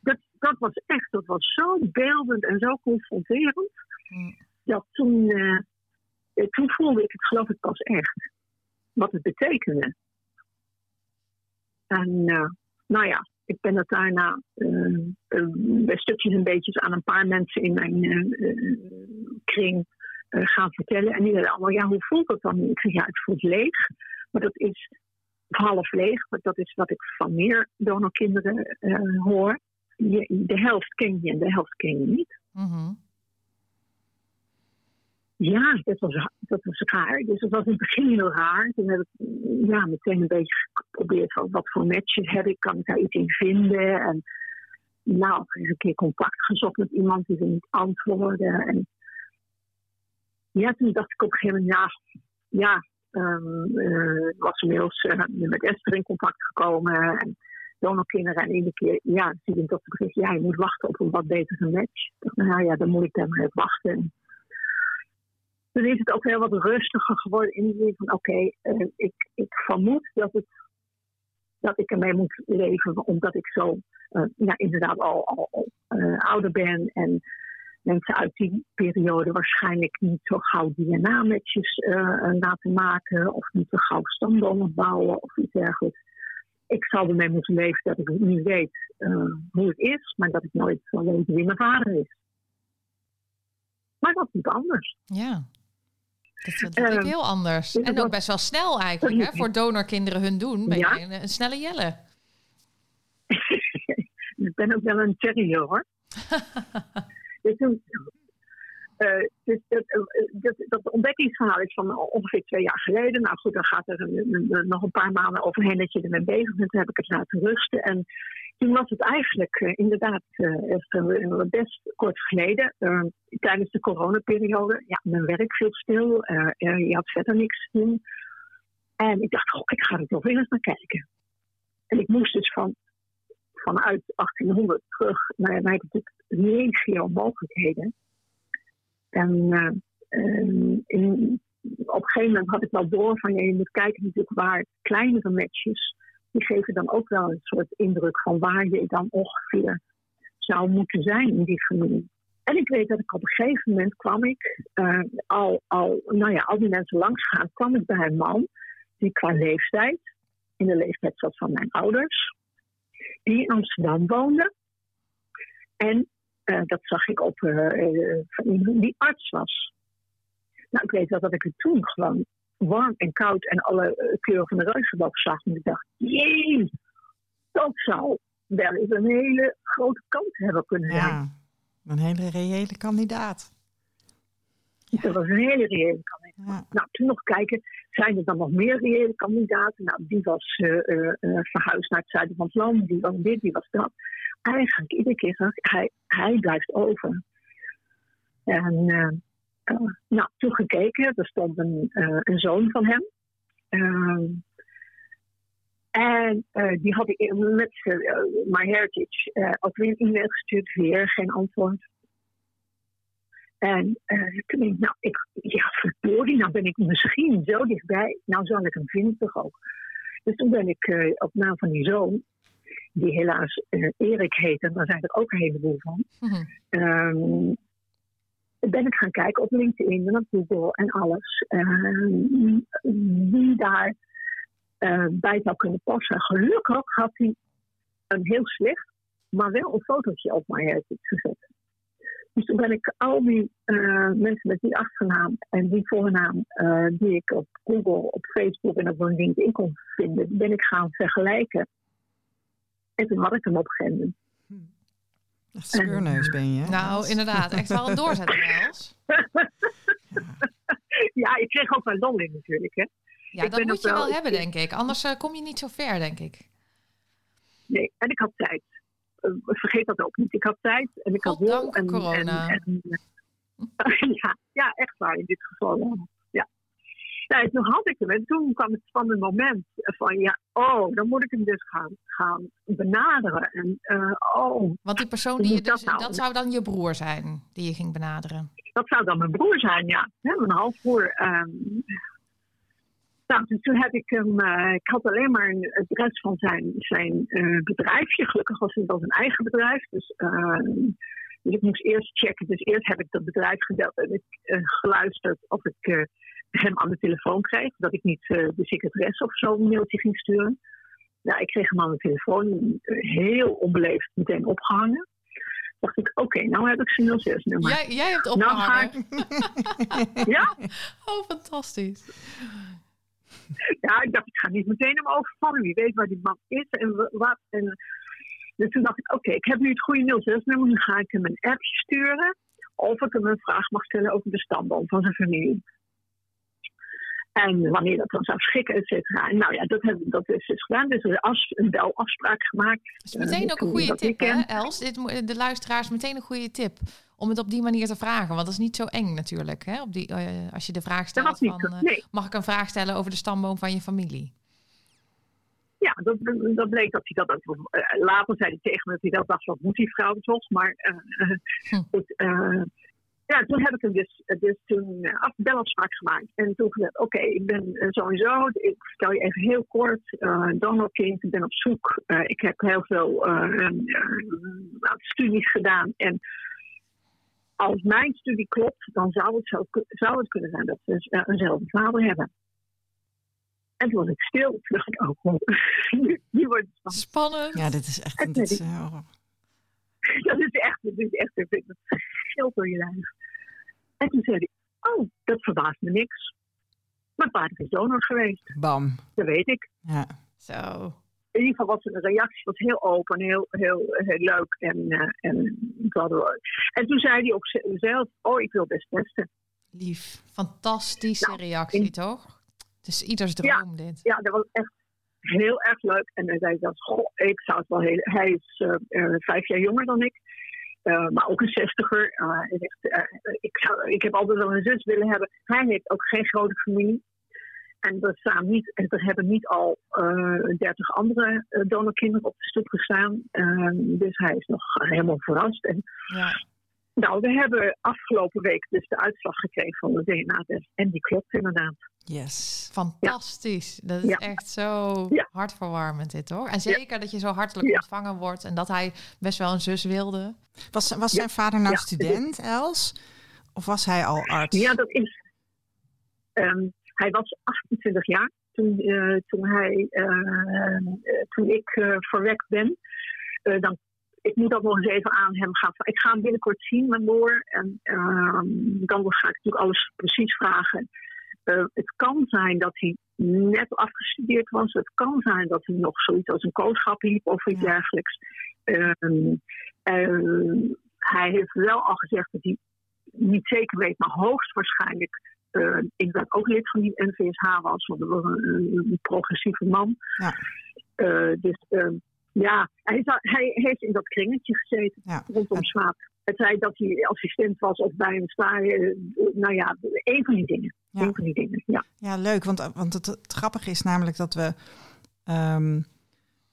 Dat, dat was echt, dat was zo beeldend en zo confronterend. Mm. Dat toen, eh, eh, toen voelde ik het geloof ik pas echt. Wat het betekende. En eh, nou ja, ik ben het daarna eh, eh, bij stukjes en beetjes aan een paar mensen in mijn kring gaan vertellen. En die zeiden allemaal, ja, hoe voelt dat dan? Ik zeg, ja, het voelt leeg. Maar dat is half leeg. Maar dat is wat ik van meer donorkinderen hoor. De helft ken je en de helft ken je niet. Mhm. Ja, dat was, dat was raar. Dus het was in het begin heel raar. Toen heb ik mm, ja, meteen een beetje geprobeerd van wat voor matches heb ik, kan ik daar iets in vinden. En nou, eens een keer contact gezocht met iemand die ze niet antwoordde. En ja, toen dacht ik op een gegeven moment, ja, eh, was inmiddels eh, met Esther in contact gekomen. En donorkinderen. En iedere keer, ja, zie ik dat bericht, ja, je moet wachten op een wat betere match. Ik dacht, nou ja, dan moet ik daar maar even wachten. Toen is het ook heel wat rustiger geworden in de zin van oké, eh, ik, ik vermoed dat, het, dat ik ermee moet leven omdat ik zo eh, ja, inderdaad al, al, eh, ouder ben en mensen uit die periode waarschijnlijk niet zo gauw DNA-matches laten maken of niet zo gauw stambomen bouwen of iets dergelijks. Ik zal ermee moeten leven dat ik nu weet hoe het is, maar dat ik nooit zal weten wie mijn vader is. Maar dat is niet anders. Ja. Dat vind ik Ehm, heel anders. En ook best wel snel eigenlijk, hè? Voor donorkinderen hun doen ben Ja. je een, een snelle jelle. (laughs) ik ben ook wel een terrier hoor. (laughs) dus toen, eh, dus dat, eh, dat, dat ontdekkingsverhaal is van ongeveer twee jaar geleden. Nou goed, dan gaat er een- nog een paar maanden overheen dat je ermee bezig bent. Toen heb ik het laten rusten. En toen was het eigenlijk eh, inderdaad best kort geleden. tijdens de coronaperiode. Ja, mijn werk viel stil. je had verder niks te doen. En ik dacht, goh, ik ga er weer eens naar kijken. En ik moest dus van, vanuit 1800 terug naar, naar natuurlijk legio mogelijkheden. En eh, eh, in, op een gegeven moment had ik wel door van je moet kijken natuurlijk waar kleinere matches, die geven dan ook wel een soort indruk van waar je dan ongeveer zou moeten zijn in die familie. En ik weet dat ik op een gegeven moment kwam ik, eh, al, al, nou ja, al die mensen langs gaan, kwam ik bij een man die qua leeftijd, in de leeftijd zat van mijn ouders, die in Amsterdam woonde. En dat zag ik op eh, eh, die arts was. Nou, ik weet wel dat ik het toen gewoon warm en koud en alle eh, kleuren van de reuzenboog zag. En ik dacht, jee, dat zou wel eens een hele grote kans hebben kunnen zijn. Ja, een hele reële kandidaat. Dat was een hele reële kandidaat. Ja. Nou, toen nog kijken, zijn er dan nog meer reële kandidaten? Nou, die was eh, eh, eh, verhuisd naar het zuiden van het land, die was dit, die was dat. Eigenlijk iedere keer zag ik, hij, hij blijft over. En nou, toen gekeken, er stond een, een zoon van hem. Ehm, en die had ik met My Heritage ook weer een e-mail gestuurd, weer geen antwoord. En uh, toen denk ik, nou, ik, ja, verdorie, nou ben ik misschien zo dichtbij. Nou zal ik hem vinden toch ook. Dus toen ben ik uh, op naam van die zoon, die helaas uh, Erik heet, en daar zijn er ook een heleboel van. Mhm. Um, ben ik gaan kijken op LinkedIn en op Google en alles. Um, wie daar bij zou kunnen passen. Gelukkig had hij een heel slecht, maar wel een fotootje op Heritage gezet. Dus toen ben ik al die uh, mensen met die achternaam en die voornaam uh, die ik op Google, op Facebook en op LinkedIn kon vinden, ben ik gaan vergelijken. En toen had ik hem op een gegeven moment. Echt speurneus ben je. Nou, inderdaad. Echt wel een doorzetter, Els. (laughs) ja, ik kreeg ook lol in natuurlijk. Hè. Ja, Ik dat moet je wel- wel hebben, denk ik. Anders eh, kom je niet zo ver, denk ik. Nee, en ik had tijd. Eh, vergeet dat ook niet. Ik had tijd en ik had wil. En, corona. En, en, (laughs) ja, ja, echt waar in dit geval. Ja. Nou, en toen had ik hem en toen kwam het spannende moment van ja, oh, dan moet ik hem dus gaan, gaan benaderen. En eh, oh, Want die persoon die je moet dat dus, nou? dat zou dan je broer zijn die je ging benaderen. dat zou dan mijn broer zijn, ja. Hè, mijn halfbroer. ehm. Nou, dus toen heb ik hem, eh, ik had alleen maar een adres van zijn, zijn eh, bedrijfje. Gelukkig was het wel zijn eigen bedrijf. Dus, eh, dus ik moest eerst checken. Dus eerst heb ik dat bedrijf gebeld en ik geluisterd of ik hem aan de telefoon kreeg. Dat ik niet de secretaresse of zo een mailtje ging sturen. Nou, ik kreeg hem aan de telefoon. heel onbeleefd meteen opgehangen. Dacht ik, oké, nou heb ik zijn 06-nummer. Jij, jij hebt Nou ga opgehangen. (laughs) Ja, Oh, fantastisch. (laughs) Ja, ik dacht, ik ga niet meteen hem overvallen. Wie weet waar die man is en wa- wat. En, dus toen dacht ik, oké, ik heb nu het goede 06-nummer. Nu ga ik hem een appje sturen. Of ik hem een vraag mag stellen over de stamboom van zijn familie. En wanneer dat dan zou schikken, et cetera. En nou ja, dat, heb, dat is dus gedaan. Dus er is een belafspraak gemaakt. Dat is meteen Eh, ook een goede tip, hè. Els? Dit, de luisteraars meteen een goede tip. Om het op die manier te vragen. Want dat is niet zo eng natuurlijk. Hè? Op die, eh, als je de vraag stelt van... eh, Nee, mag ik een vraag stellen over de stamboom van je familie? ja, dat, dat bleek dat hij dat ook... eh, later zei hij tegen me dat hij dat dacht, wat moet die vrouw toch? Maar Hm. goed, ja, toen heb ik hem dus, dus toen uh, belafspraak gemaakt. En toen gezegd, oké, ik ben sowieso... Ik vertel je even heel kort. eh donorkind, ik ben op zoek. Ik heb heel veel studies gedaan. En als mijn studie klopt, dan zou het, zo, zou het kunnen zijn dat we eh, eenzelfde vader hebben. En toen was ik stil. Toen dacht ik, oh, oh, (laughs) nu, nu wordt het spannend. Spannend. Ja, dit is echt... Dit is, eh, (laughs) Dat is echt, dat is echt, dat is- door je lijf. En toen zei hij, oh, dat verbaast me niks. Mijn vader is donor geweest, bam. dat weet ik. Ja. Zo. In ieder geval was zijn reactie was heel open, heel, heel, heel leuk. En, eh, en, en toen zei hij ook zelf, oh, ik wil best testen. Lief. Fantastische Nou, reactie, in- toch? Het is ieders droom, dit. Ja, dat was echt heel erg leuk. En hij zei dat, goh, ik zou het wel heel... Hij is eh, eh, vijf jaar jonger dan ik. maar ook een zestiger. Zegt, eh, ik, zou, ik heb altijd wel een zus willen hebben. Hij heeft ook geen grote familie. En er, staan niet, en er hebben niet al dertig andere eh, donorkinderen op de stoep gestaan. Eh, dus hij is nog helemaal verrast. En Ja. nou, we hebben afgelopen week dus de uitslag gekregen van de DNA-test. En die klopt inderdaad. Yes. Fantastisch. Dat is Ja. echt zo Ja. hartverwarmend dit hoor. En zeker dat je zo hartelijk Ja. ontvangen wordt en dat hij best wel een zus wilde. Was, was Ja. zijn vader nou Ja. student, Els? Of was hij al arts? Ja, dat is. Ehm, hij was 28 jaar toen, eh, toen, hij, eh, eh, toen ik verwekt ben. Dan, ik moet dat nog eens even aan hem gaan. Ik ga hem binnenkort zien, mijn broer. En ehm, dan ga ik natuurlijk alles precies vragen. Het kan zijn dat hij net afgestudeerd was. Het kan zijn dat hij nog zoiets als een kooschap liep of iets dergelijks. Ehm, hij heeft wel al gezegd dat hij niet zeker weet, maar hoogstwaarschijnlijk eh inderdaad ook lid van die NVSH was. Want dat was een, progressieve man. Ja. Eh, dus ehm, ja, hij, hij heeft in dat kringetje gezeten Ja. rondom Swaap. Het zei dat hij assistent was of bij hem staan. eh, nou ja, een van die dingen. Ja. Een van die dingen, ja. Ja, leuk. Want, want het, het grappige is namelijk dat we. ehm,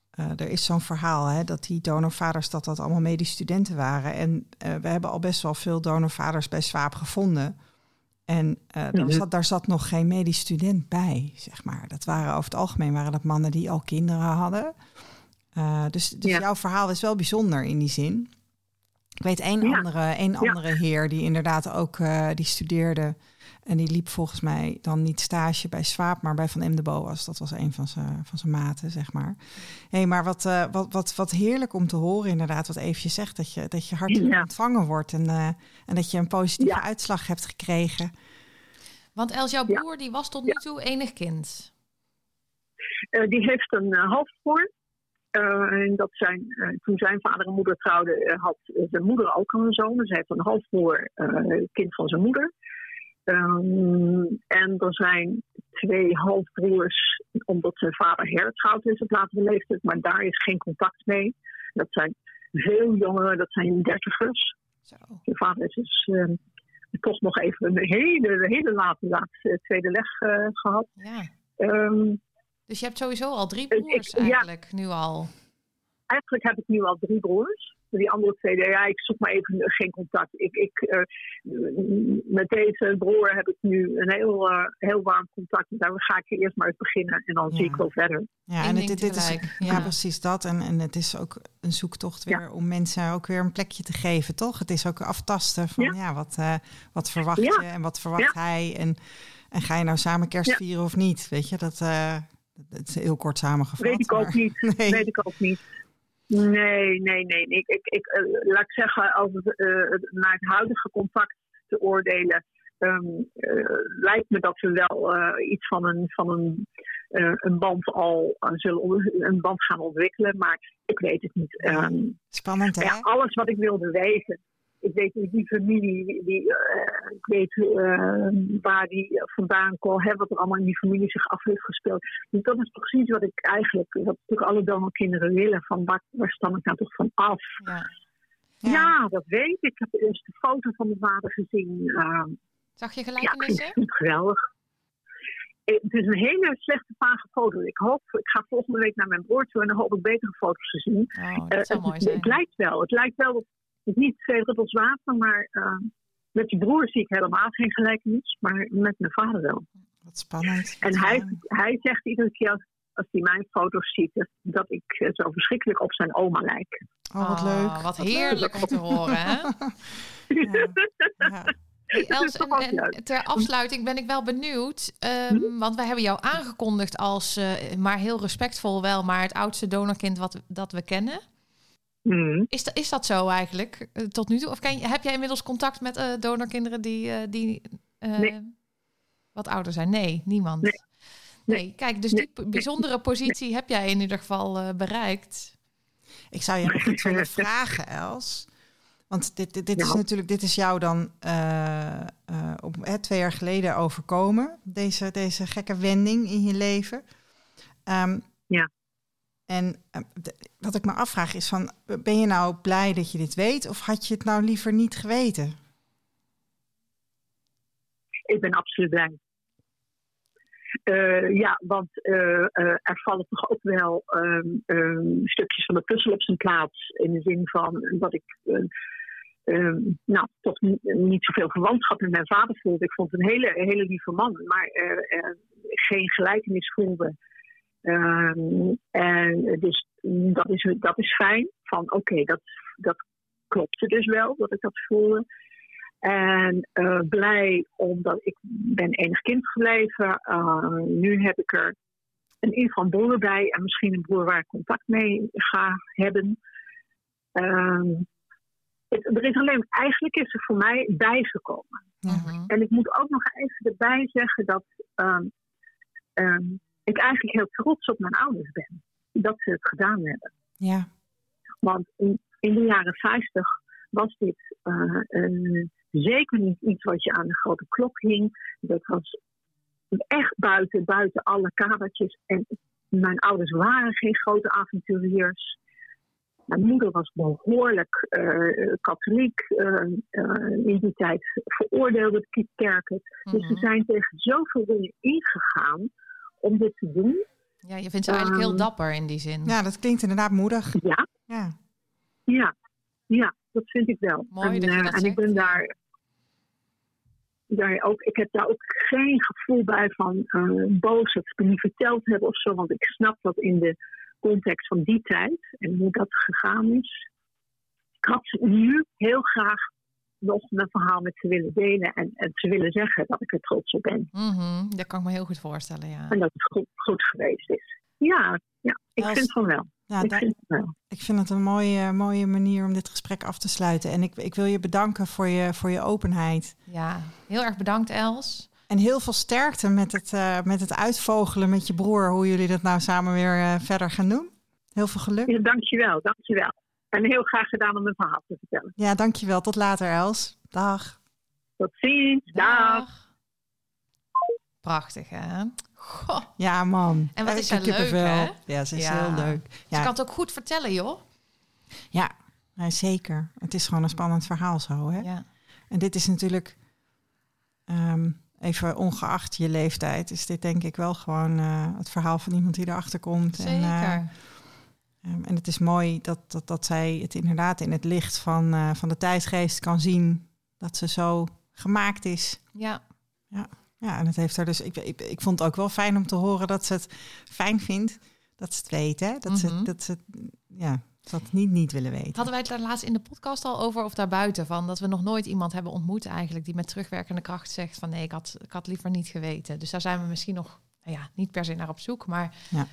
eh, er is zo'n verhaal hè, dat die donorvaders dat dat allemaal medisch studenten waren. En we hebben al best wel veel donorvaders bij Swaap gevonden. En eh, daar, zat, daar zat nog geen medisch student bij, zeg maar. Dat waren over het algemeen waren dat mannen die al kinderen hadden. Eh, dus dus Ja. jouw verhaal is wel bijzonder in die zin. Ik weet één Ja. andere, één Ja. andere heer die inderdaad ook eh, die studeerde En die liep volgens mij dan niet stage bij Swaap, maar bij Van M. de Boas. Dat was een van zijn, van zijn maten, zeg maar. Hé, hey, maar wat, uh, wat, wat, wat heerlijk om te horen inderdaad, wat Eefje zegt. Dat je, dat je hartelijk ja. ontvangen wordt en, uh, en dat je een positieve ja. uitslag hebt gekregen. Want Els, jouw broer, die was tot nu toe enig kind. Uh, die heeft een halfbroer. en dat zijn, toen zijn vader en moeder trouwden, had zijn moeder ook al een zoon. Dus hij heeft een halfbroer, kind van zijn moeder. Um, en er zijn twee halfbroers, omdat zijn vader hertrouwd is op latere leeftijd, maar daar is geen contact mee. Dat zijn veel jongeren, dat zijn dertigers. Zijn vader is dus uh, toch nog even een hele, hele late, laatste tweede leg uh, gehad. Ja. Um, dus je hebt sowieso al drie broers ik, eigenlijk, ja, nu al? Eigenlijk heb ik nu al drie broers die andere twee, ja, ik zoek maar even geen contact. Ik, ik, uh, met deze broer heb ik nu een heel, uh, heel warm contact. Daar ga ik eerst maar eens beginnen en dan ja. zie ik wel verder. Ja, en het, dit is, ja, ja, precies dat. En, en het is ook een zoektocht weer ja. om mensen ook weer een plekje te geven, toch? Het is ook aftasten van ja, wat, uh, wat verwacht je en wat verwacht hij? En, en ga je nou samen kerst vieren of niet? Weet je, dat, dat is heel kort samengevat. Weet ik ook maar, niet. (laughs) Nee. Weet ik ook niet. Nee, nee, nee. Ik, ik, ik uh, laat ik zeggen, als het uh, naar het huidige contact te oordelen, um, uh, lijkt me dat we wel iets van een, van een, een band al zullen een band gaan ontwikkelen, maar ik weet het niet. Um, Spannend, hè? Ja, alles wat ik wilde weten ik weet die familie, die, uh, ik weet uh, waar die vandaan kwam, hè, wat er allemaal in die familie zich af heeft gespeeld. Dus dat is precies wat ik eigenlijk, wat natuurlijk alle donorkinderen willen, van waar, waar stam ik nou toch van af? Ja. Ja. ja. dat weet ik. Ik heb eerst de foto van mijn vader gezien. Uh, Zag je gelijkenissen? Ja, ik geweldig. Het is een hele slechte vage foto. Ik hoop, ik ga volgende week naar mijn broer toe en dan hoop ik betere foto's te zien. Oh, dat zou mooi zijn. Het, het lijkt wel. Het lijkt wel niet twee druppels water, maar uh, met je broer zie ik helemaal geen gelijkenis, maar met mijn vader wel. Wat spannend. En hij, hij zegt iedere keer als, als hij mijn foto's ziet, dat ik zo verschrikkelijk op zijn oma lijk. Oh, wat leuk. Oh, wat heerlijk om te horen, hè? (laughs) ja. ja. Hey Els, en, en ter afsluiting ben ik wel benieuwd, um, hm? want wij hebben jou aangekondigd als, uh, maar heel respectvol wel, maar het oudste donorkind wat dat we kennen. Mm. Is, dat, is dat zo eigenlijk uh, tot nu toe? Of je, heb jij inmiddels contact met uh, donorkinderen die, uh, die nee. wat ouder zijn? Nee, niemand. Nee. nee. kijk, dus die bijzondere positie heb jij in ieder geval bereikt. Ik zou je nog iets willen (laughs) vragen, Els. Want dit, dit, dit is natuurlijk, dit is jou dan op, twee jaar geleden overkomen, deze, deze gekke wending in je leven. Um, ja. En wat ik me afvraag is van, ben je nou blij dat je dit weet of had je het nou liever niet geweten? Ik ben absoluut blij. Uh, ja, want uh, er vallen toch ook wel um, um, stukjes van de puzzel op zijn plaats. In de zin van dat ik um, nou, toch niet, zoveel verwantschap met mijn vader voelde. Ik vond een hele, hele lieve man, maar geen gelijkenis voelde. Um, en dus dat is, dat is fijn. Van oké, okay, dat, dat klopte dus wel, dat ik dat voelde. En uh, blij omdat ik ben enig kind gebleven. Uh, nu heb ik er een in van broer bij en misschien een broer waar ik contact mee ga hebben. Um, het, er is alleen, eigenlijk is er voor mij bijgekomen. -huh. En ik moet ook nog even erbij zeggen dat um, um, ik eigenlijk heel trots op mijn ouders ben. Dat ze het gedaan hebben. Ja. Want in, in de jaren 50 was dit uh, uh, zeker niet iets wat je aan de grote klok hing. Dat was echt buiten, buiten alle kadertjes. En mijn ouders waren geen grote avonturiers. Mijn moeder was behoorlijk uh, katholiek. in die tijd veroordeelde de kerk het. Mm -hmm. Dus ze zijn tegen zoveel dingen ingegaan om dit te doen. Ja, je vindt ze eigenlijk um, heel dapper in die zin. Ja, dat klinkt inderdaad moedig. Ja. Ja, ja, ja dat vind ik wel. Mooi en, dat je dat uh, en zegt. ik ben daar, daar ook, ik heb daar ook geen gevoel bij van uh, boos dat ze me niet verteld hebben of zo, want ik snap dat in de context van die tijd en hoe dat gegaan is. Ik had ze nu heel graag nog mijn verhaal met ze willen delen en, en ze willen zeggen dat ik er trots op ben. Mhm, dat kan ik me heel goed voorstellen, ja. En dat het goed, goed geweest is. Ja, ja ik Als- vind van wel. Ja, ik vind wel. ik vind het een mooie, mooie manier om dit gesprek af te sluiten. En ik, ik wil je bedanken voor je, voor je openheid. Ja, heel erg bedankt Els. En heel veel sterkte met het, eh, met het uitvogelen met je broer. Hoe jullie dat nou samen weer eh, verder gaan doen. Heel veel geluk. Ja, dankjewel, dankjewel. En heel graag gedaan om mijn verhaal te vertellen. Ja, dankjewel. Tot later, Els. Dag. Tot ziens. Dag. Prachtig, hè? Goh. Ja, man. En wat Eh, is zij heb leuk, hè? Ja, ze is Ja. heel leuk. Ze Ja, kan het ook goed vertellen, joh. ja nee, zeker. Het is gewoon een spannend verhaal zo, hè? Ja. En dit is natuurlijk, ehm, even ongeacht je leeftijd, is dit denk ik wel gewoon eh, het verhaal van iemand die erachter komt. Zeker. En, eh, ehm, en het is mooi dat, dat, dat zij het inderdaad in het licht van, eh, van de tijdsgeest kan zien. Dat ze zo gemaakt is. ja. Ja, en het heeft haar dus. Ik, ik, ik vond het ook wel fijn om te horen dat ze het fijn vindt. Dat ze het weet, hè? Dat, Mhm. ze, dat ze ja, dat niet niet willen weten. Hadden wij het daar laatst in de podcast al over of daarbuiten van dat we nog nooit iemand hebben ontmoet eigenlijk die met terugwerkende kracht zegt van nee, ik had, ik had liever niet geweten. Dus daar zijn we misschien nog nou ja, niet per se naar op zoek, maar Ja.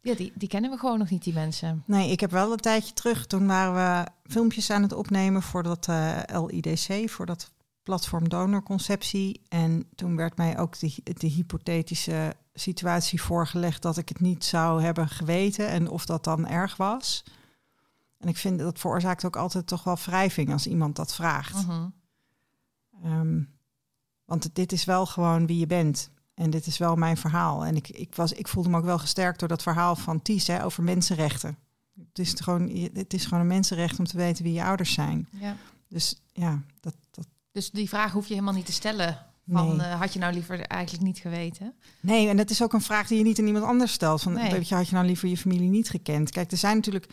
Ja, die, die kennen we gewoon nog niet, die mensen. Nee, ik heb wel een tijdje terug. Toen waren we filmpjes aan het opnemen voor dat eh, LIDC, voor dat platform donorconceptie. En toen werd mij ook de, de hypothetische situatie voorgelegd dat ik het niet zou hebben geweten en of dat dan erg was. En ik vind dat veroorzaakt ook altijd toch wel wrijving als iemand dat vraagt. Mhm. Ehm, want dit is wel gewoon wie je bent. En dit is wel mijn verhaal. En ik, ik, was, ik voelde me ook wel gesterkt door dat verhaal van Ties hè, over mensenrechten. Het is, gewoon, het is gewoon een mensenrecht om te weten wie je ouders zijn. Ja. Dus ja, dat, dat, Dus die vraag hoef je helemaal niet te stellen. Van, Nee. eh, had je nou liever eigenlijk niet geweten? Nee, en dat is ook een vraag die je niet aan iemand anders stelt. Van, Nee. weet je, had je nou liever je familie niet gekend? Kijk, er zijn natuurlijk...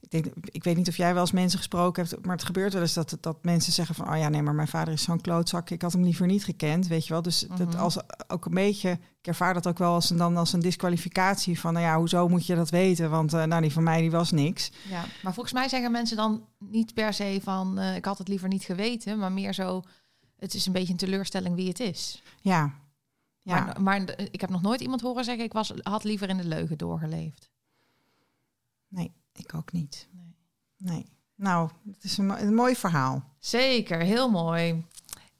Ik, denk, ik weet niet of jij wel eens mensen gesproken hebt, maar het gebeurt wel eens dat, dat mensen zeggen van... oh ja, nee, maar mijn vader is zo'n klootzak, ik had hem liever niet gekend, weet je wel. Dus dat Mhm. als, ook een beetje, ik ervaar dat ook wel als een, dan als een disqualificatie van... nou ja, hoezo moet je dat weten? Want eh, nou, die van mij, die was niks. Ja, maar volgens mij zeggen mensen dan niet per se van eh, ik had het liever niet geweten, maar meer zo het is een beetje een teleurstelling wie het is. Ja, ja. Maar, maar de- ik heb nog nooit iemand horen zeggen ik was, had liever in de leugen doorgeleefd. nee, ik ook niet. Nee. Nee. Nou, het is een, mo- een mooi verhaal. Zeker, heel mooi.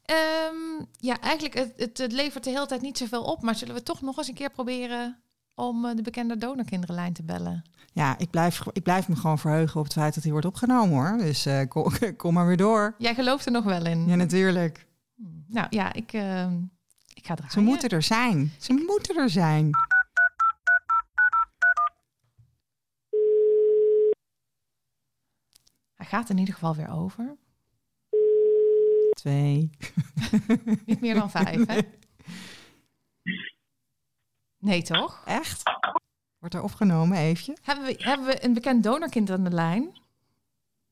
Ehm, ja, eigenlijk het, het, het levert de hele tijd niet zoveel op, maar zullen we toch nog eens een keer proberen om eh, de bekende donorkinderenlijn te bellen? Ja, ik blijf, ik blijf me gewoon verheugen op het feit dat hij wordt opgenomen hoor. Dus eh, kom, (laughs) kom maar weer door. Jij gelooft er nog wel in. Ja, natuurlijk. Hm, Nou ja, ik, ehm, ik ga draaien. Ze moeten er zijn. Ze moeten er zijn. Hij gaat in ieder geval weer over. Twee. Niet meer dan vijf, hè? Nee, toch? Echt? Wordt er opgenomen, even? Hebben we, hebben we een bekend donorkind aan de lijn?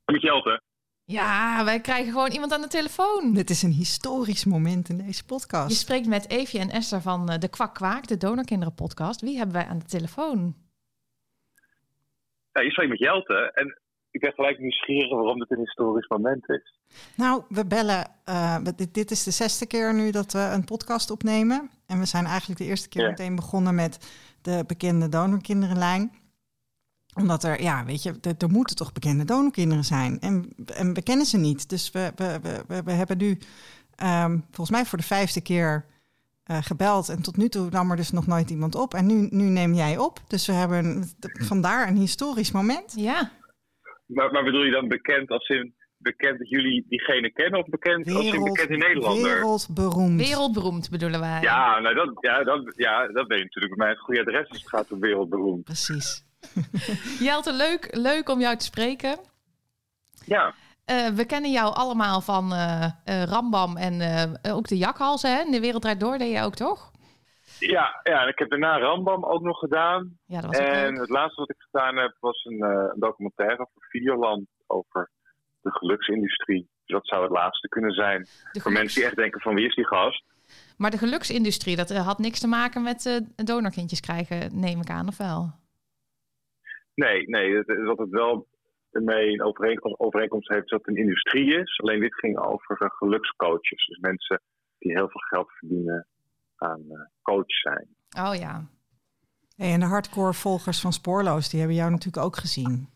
Met Jelte. Ja, wij krijgen gewoon iemand aan de telefoon. Dit is een historisch moment in deze Je podcast. spreekt met Evie en Esther van eh, de Kwak Kwaak, de Donorkinderen podcast. Wie hebben wij aan de telefoon? Ja, je spreekt met Jelte. En ik ben gelijk nieuwsgierig waarom dit een historisch moment is. Nou, we bellen. eh, dit, dit is de zesde keer nu dat we een podcast opnemen. En we zijn eigenlijk de eerste keer Ja. meteen begonnen met de bekende donorkinderenlijn. Omdat er, ja, weet je, er, er moeten toch bekende donorkinderen zijn. En, en we kennen ze niet. Dus we, we, we, we, hebben nu ehm, volgens mij voor de vijfde keer eh, gebeld. En tot nu toe nam er dus nog nooit iemand op. En nu, nu neem jij op. Dus we hebben een- vandaar een historisch moment. Ja, Maar, maar bedoel je dan bekend als in bekend dat jullie diegene kennen of bekend als in bekend in Nederlander? wereldberoemd. wereldberoemd bedoelen wij. Ja, nou dat, ja, dat, ja, dat ben je natuurlijk bij mij het goede adres als het gaat om wereldberoemd. Precies. (laughs) Jelte, leuk, leuk om jou te spreken. Ja, Eh, we kennen jou allemaal van eh, eh, Rambam en eh, ook de jakhalzen. Hè? In de wereld draait door, deed je ook toch? Ja, ja, en ik heb daarna Rambam ook nog gedaan. Ja, dat was ook En leuk. het laatste wat ik gedaan heb was een, eh, een documentaire voor Videoland over de geluksindustrie. Dus dat zou het laatste kunnen zijn. De Voor geluks- mensen die echt denken van wie is die gast? Maar de geluksindustrie, dat eh, had niks te maken met eh, donorkindjes krijgen, neem ik aan, of wel? Nee, nee, het- het- wat het wel ermee een overeenkomst, overeenkomst heeft dat het een industrie is. Alleen dit ging over uh, gelukscoaches. Dus mensen die heel veel geld verdienen aan uh, coach zijn. Oh ja. Hey, en de hardcore volgers van Spoorloos, die hebben jou natuurlijk ook gezien.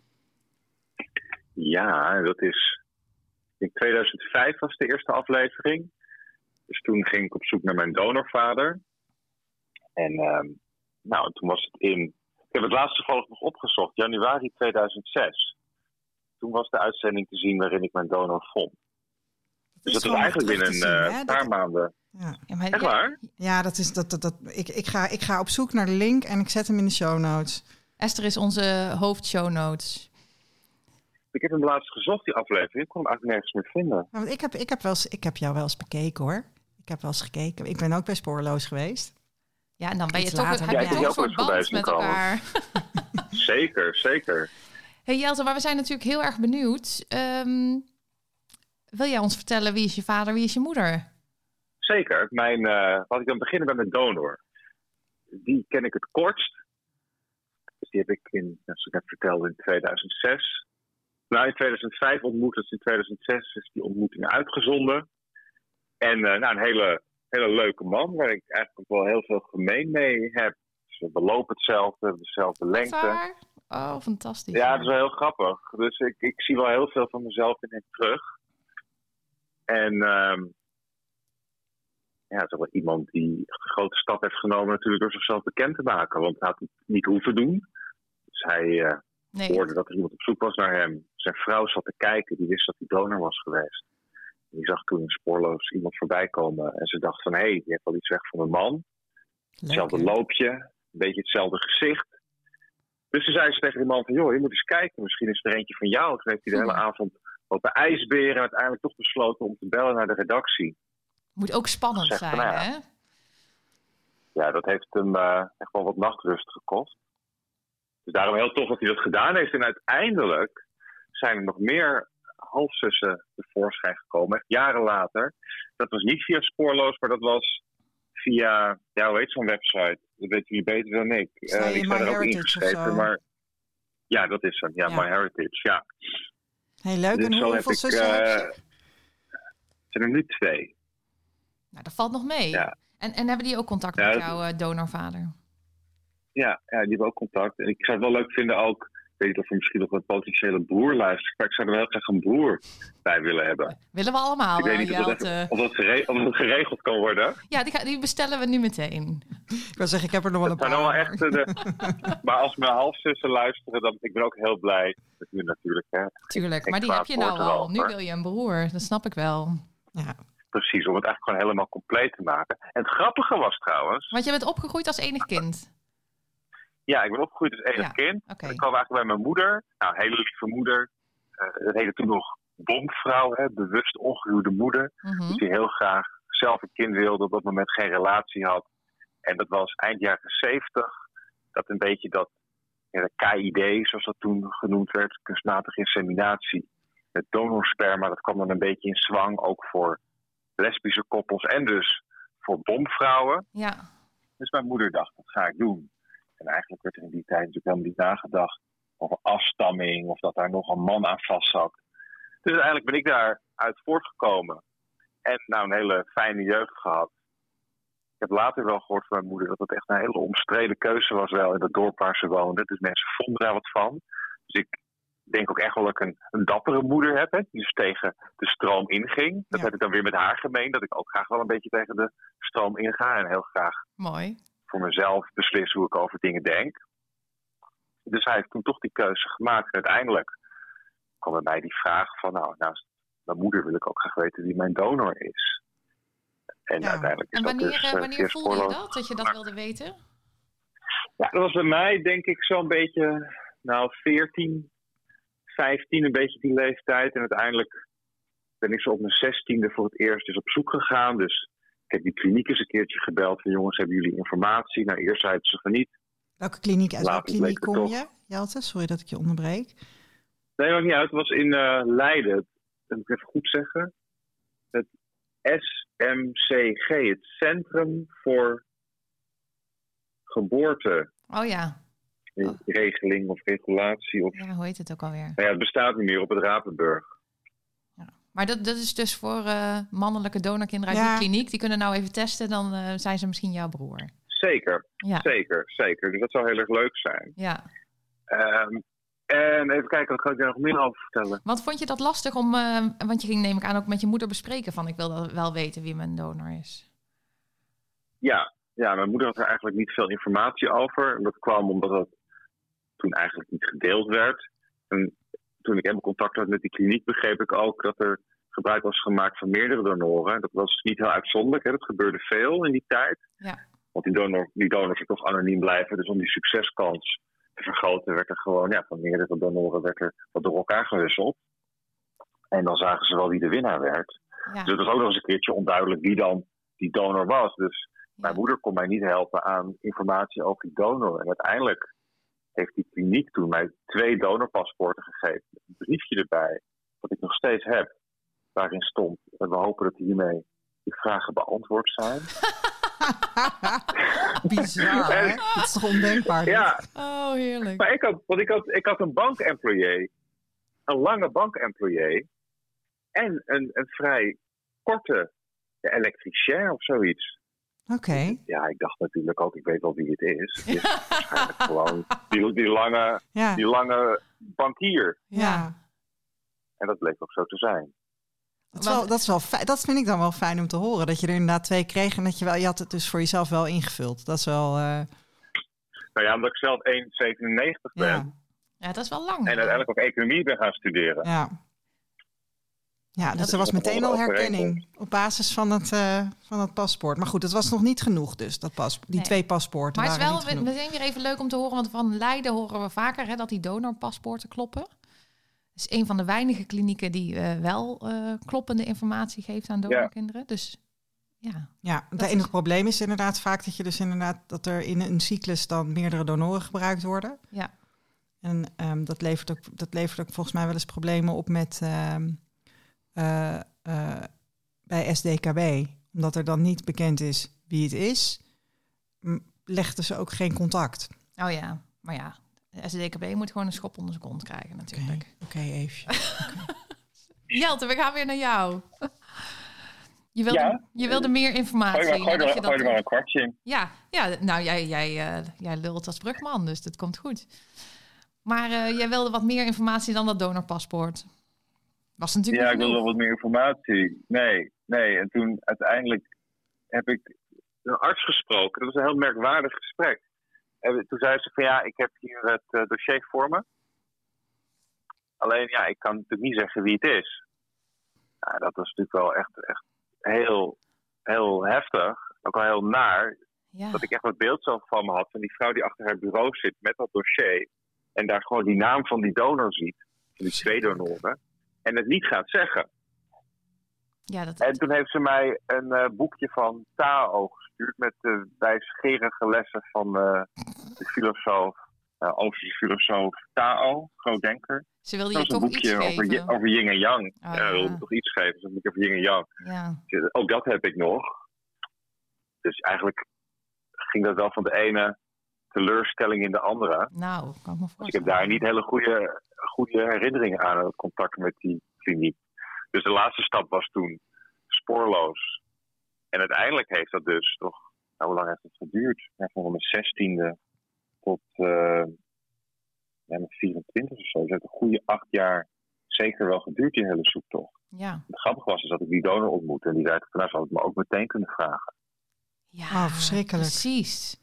Ja, dat is. In 2005 was de eerste aflevering. Dus toen ging ik op zoek naar mijn donorvader. En uh, nou, toen was het in. Ik heb het laatste toevallig nog opgezocht, januari 2006. Toen was de uitzending te zien waarin ik mijn donor vond. Dus dat is eigenlijk binnen een uh, paar dat... maanden. Ja. Ja, maar, Echt waar? Ja, dat is, dat, dat, dat, ik, ik, ga, ik ga op zoek naar de link en ik zet hem in de show notes. Esther is onze hoofdshow notes. Ik heb hem laatst gezocht, die aflevering. Ik kon hem eigenlijk nergens meer vinden. Nou, ik, heb, ik, heb wel eens, ik heb jou wel eens bekeken hoor. Ik heb wel eens gekeken. Ik ben ook bij Spoorloos geweest. Ja, en dan ben je toch, heb ja, je toch een soort band met elkaar. (laughs) zeker, zeker. Hey Jelte, maar we zijn natuurlijk heel erg benieuwd. Um, wil jij ons vertellen wie is je vader, wie is je moeder? Zeker. Mijn, uh, laat ik dan beginnen bij mijn donor. Die ken ik het kortst. Dus die heb ik in, zoals ik heb verteld, in 2006. Nou, in 2005 ontmoet, dus in 2006 is die ontmoeting uitgezonden. En uh, nou, een hele, hele leuke man, waar ik eigenlijk ook wel heel veel gemeen mee heb. Dus we belopen hetzelfde, dezelfde lengte. Oh, fantastisch. Ja, dat is wel heel grappig. Dus ik, ik zie wel heel veel van mezelf in hem terug. En um, ja, het is wel iemand die een grote stap heeft genomen natuurlijk door zichzelf bekend te maken. Want hij had het niet hoeven doen. Dus hij uh, nee. hoorde dat er iemand op zoek was naar hem. Zijn vrouw zat te kijken, die wist dat hij donor was geweest. En die zag toen spoorloos iemand voorbij komen. En ze dacht van, hé, hey, die heeft wel iets weg van een man. Hetzelfde loopje, een beetje hetzelfde gezicht. Dus toen zei ze tegen die man van, joh, je moet eens kijken. Misschien is er eentje van jou. Toen heeft hij de hele avond lopen ijsberen. En uiteindelijk toch besloten om te bellen naar de redactie. Moet ook spannend zijn, hè? Ja, dat heeft hem uh, echt wel wat nachtrust gekost. Dus daarom heel tof dat hij dat gedaan heeft. En uiteindelijk zijn er nog meer halfzussen tevoorschijn gekomen, echt jaren later. Dat was niet via Spoorloos, maar dat was via, ja, hoe heet zo'n website? Dat weten jullie beter dan ik. Uh, ik sta er ook ingeschreven, maar ja, dat is hem. Ja, ja. MyHeritage, ja. Heel leuk. Dus en hoeveel zussen uh, heb zijn er nu twee. Nou, dat valt nog mee. Ja. En, en hebben die ook contact ja, met jouw uh, donorvader? Ja, ja, die hebben ook contact. En ik zou het wel leuk vinden ook weet niet of er misschien nog een potentiële broer luistert. Maar ik zou er wel graag een broer bij willen hebben. Willen we allemaal. Ik weet niet of, dat, of, dat geregeld, geregeld kan worden. Ja, die, die, bestellen we nu meteen. Ik wil zeggen, ik heb er nog wel een paar. Wel echt de, maar als mijn halfzussen luisteren, dan ik ben ook heel blij. Dat nu natuurlijk. Hè. Tuurlijk, maar die heb je nou al. Nu wil je een broer, dat snap ik wel. Ja. Precies, om het eigenlijk gewoon helemaal compleet te maken. En het grappige was trouwens... Want je bent opgegroeid als enig kind. Ja, ik ben opgegroeid als enig kind. Ik kwam eigenlijk bij mijn moeder. Nou, een hele lieve moeder. Uh, dat heette toen nog bomvrouw, hè, bewust ongehuwde moeder. Mm Dus die heel graag zelf een kind wilde, op dat moment geen relatie had. En dat was eind jaren zeventig. Dat een beetje dat ja, de KID, zoals dat toen genoemd werd, kunstmatige inseminatie. Het donorsperma, dat kwam dan een beetje in zwang, ook voor lesbische koppels en dus voor bomvrouwen. Ja. Dus mijn moeder dacht, dat ga ik doen. En eigenlijk werd er in die tijd natuurlijk helemaal niet nagedacht over afstamming of dat daar nog een man aan vast zat. Dus uiteindelijk ben ik daaruit voortgekomen. En nou een hele fijne jeugd gehad. Ik heb later wel gehoord van mijn moeder dat het echt een hele omstreden keuze was wel in het dorp waar ze woonde. Dus mensen vonden daar wat van. Dus ik denk ook echt wel dat ik een, een dappere moeder heb, hè, die dus tegen de stroom inging. Dat heb ik dan weer met haar gemeen, dat ik ook graag wel een beetje tegen de stroom inga en heel graag Mooi voor mezelf beslis hoe ik over dingen denk. Dus hij heeft toen toch die keuze gemaakt. En uiteindelijk kwam bij mij die vraag van, nou, naast mijn moeder wil ik ook graag weten wie mijn donor is. En uiteindelijk is en wanneer, dat dus, uh, wanneer voelde je dat, dat je dat wilde weten? Ja, dat was bij mij denk ik zo'n beetje, nou, 14, 15, een beetje die leeftijd. En uiteindelijk ben ik zo op mijn zestiende voor het eerst dus op zoek gegaan. Dus ik heb die kliniek eens een keertje gebeld van jongens, hebben jullie informatie? Nou, eerst zeiden ze van niet. Welke kliniek, uit welke kliniek kom je, Jelte? Sorry dat ik je onderbreek. Nee, maakt niet uit. Het was in uh, Leiden. Dat moet ik even goed zeggen. Het SMCG, het Centrum voor Geboorte. Oh ja. Oh. regeling of regulatie. Of, Ja, hoe heet het ook alweer? nou ja, het bestaat niet meer op het Rapenburg. Maar dat, dat is dus voor eh, mannelijke donorkinderen uit Ja. die kliniek. Die kunnen nou even testen, dan eh, zijn ze misschien jouw broer. Zeker, Ja, zeker, zeker. Dus dat zou heel erg leuk zijn. ja. Ehm, en even kijken, wat kan ik daar nog meer over vertellen? Want vond je dat lastig om... eh, want je ging neem ik aan ook met je moeder bespreken van... ik wil dat wel weten wie mijn donor is. Ja, ja, mijn moeder had er eigenlijk niet veel informatie over. En dat kwam omdat dat toen eigenlijk niet gedeeld werd. En toen ik helemaal contact had met die kliniek, begreep ik ook dat er gebruik was gemaakt van meerdere donoren. Dat was niet heel uitzonderlijk, hè. dat gebeurde veel in die tijd. Ja. Want die, donor, die donors toch anoniem blijven. Dus om die succeskans te vergroten, werd er gewoon ja, van meerdere donoren werd er wat door elkaar gewisseld. En dan zagen ze wel wie de winnaar werd. Ja. Dus het was ook nog eens een keertje onduidelijk wie dan die donor was. Dus mijn moeder kon mij niet helpen aan informatie over die donor. En uiteindelijk heeft die kliniek toen mij twee donorpaspoorten gegeven. Met een briefje erbij, dat ik nog steeds heb. Waarin stond, en we hopen dat hiermee die vragen beantwoord zijn. (laughs) Bizar, hè? Dat is toch ondenkbaar? dit? Ja, Oh, heerlijk. maar ik had, want ik had, ik had een bankemployé. Een lange bankemployé. En een, een vrij korte elektricien of zoiets. Oké. Ja, ik dacht natuurlijk ook, ik weet wel wie het is. (laughs) Het is waarschijnlijk gewoon die, die, lange, Ja. die lange bankier. ja. En dat bleek ook zo te zijn. Dat, is wel, dat, is wel fijn, dat vind ik dan wel fijn om te horen. Dat je er inderdaad twee kreeg en dat je wel, je had het dus voor jezelf wel ingevuld. Dat is wel, eh, Nou ja, omdat ik zelf 1,97 ben. ja, Ja, dat is wel lang. En uiteindelijk ook economie ben gaan studeren. ja. Ja, dus Dat er was meteen al herkenning op basis van het, eh, van het paspoort. Maar goed, dat was nog niet genoeg dus, dat pas, die Nee. twee paspoorten Maar het is wel meteen weer even leuk om te horen, want van Leiden horen we vaker hè, dat die donorpaspoorten kloppen. Het is een van de weinige klinieken die eh, wel eh, kloppende informatie geeft aan donorkinderen. Dus ja, Ja, het enige is- probleem is inderdaad vaak dat je dus inderdaad dat er in een cyclus dan meerdere donoren gebruikt worden. ja, En ehm, dat, levert ook, dat levert ook volgens mij wel eens problemen op met ehm, eh, eh, bij SDKB. Omdat er dan niet bekend is wie het is, legden ze ook geen contact. oh ja. Maar ja, de SDKB moet gewoon een schop onder zijn kont krijgen Oké, natuurlijk. oké, Eefje. (laughs) Jelte, we gaan weer naar jou. Je wilde, Ja? je wilde meer informatie. Gooi, er een kwartje in. Ja, ja nou jij, jij, eh, jij lult als brugman, dus dat komt goed. Maar eh, jij wilde wat meer informatie dan dat donorpaspoort. Was natuurlijk Ja, ik wilde wel wat meer informatie. Nee, nee. En toen uiteindelijk heb ik een arts gesproken. Dat was een heel merkwaardig gesprek. En toen zei ze van ja, ik heb hier het eh, dossier voor me. Alleen ja, ik kan natuurlijk niet zeggen wie het is. Nou, dat was natuurlijk wel echt, echt heel, heel heftig. Ook wel heel naar. Ja. Dat ik echt wat beeld zo van me had van die vrouw die achter haar bureau zit met dat dossier. En daar gewoon die naam van die donor ziet. Van die twee donoren. En het niet gaat zeggen. ja, dat, En toen heeft ze mij een eh, boekje van Tao gestuurd met de wijsgerige lessen van eh, de filosoof, uh, Oosterse filosoof Tao, groot denker. ze wilde Dat je een toch iets boekje over, geven. yin- over yin en yang. Ja, ja. wilde toch iets geven, zo'n boekje over yin en yang. Ja, Ook dat heb ik nog. Dus eigenlijk ging dat wel van de ene teleurstelling in de andere. nou, kan ik me voorstellen. Dus ik heb daar niet hele goede, goede herinneringen aan, het contact met die kliniek. Dus de laatste stap was toen spoorloos. En uiteindelijk heeft dat dus nog, nou, hoe lang heeft het geduurd? Ja, van mijn zestiende tot uh, ja, mijn 24 of zo. Dus het heeft een goede acht jaar zeker wel geduurd, die hele zoektocht. Ja, Het grappige was is dat ik die donor ontmoette en die zei, van, nou zou ik me ook meteen kunnen vragen. ja Oh, verschrikkelijk. precies.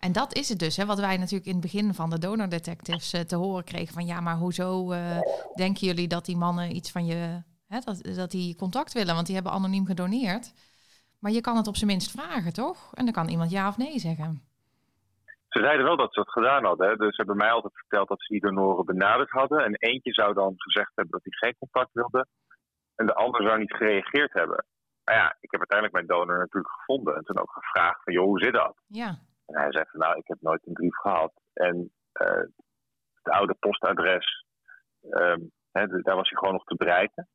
En dat is het dus, hè, wat wij natuurlijk in het begin van de donordetectives eh, te horen kregen. Van ja, maar hoezo eh, denken jullie dat die mannen iets van je, hè, dat, dat die contact willen? Want die hebben anoniem gedoneerd. Maar je kan het op zijn minst vragen, toch? En dan kan iemand ja of nee zeggen. Ze zeiden wel dat ze het gedaan hadden. Hè? Dus ze hebben mij altijd verteld dat ze die donoren benaderd hadden. En eentje zou dan gezegd hebben dat hij geen contact wilde. En de ander zou niet gereageerd hebben. Maar ja, ik heb uiteindelijk mijn donor natuurlijk gevonden. En toen ook gevraagd van, joh, hoe zit dat? Ja, En hij zei van, nou, ik heb nooit een brief gehad. En uh, het oude postadres, um, hè, daar was hij gewoon nog te bereiken.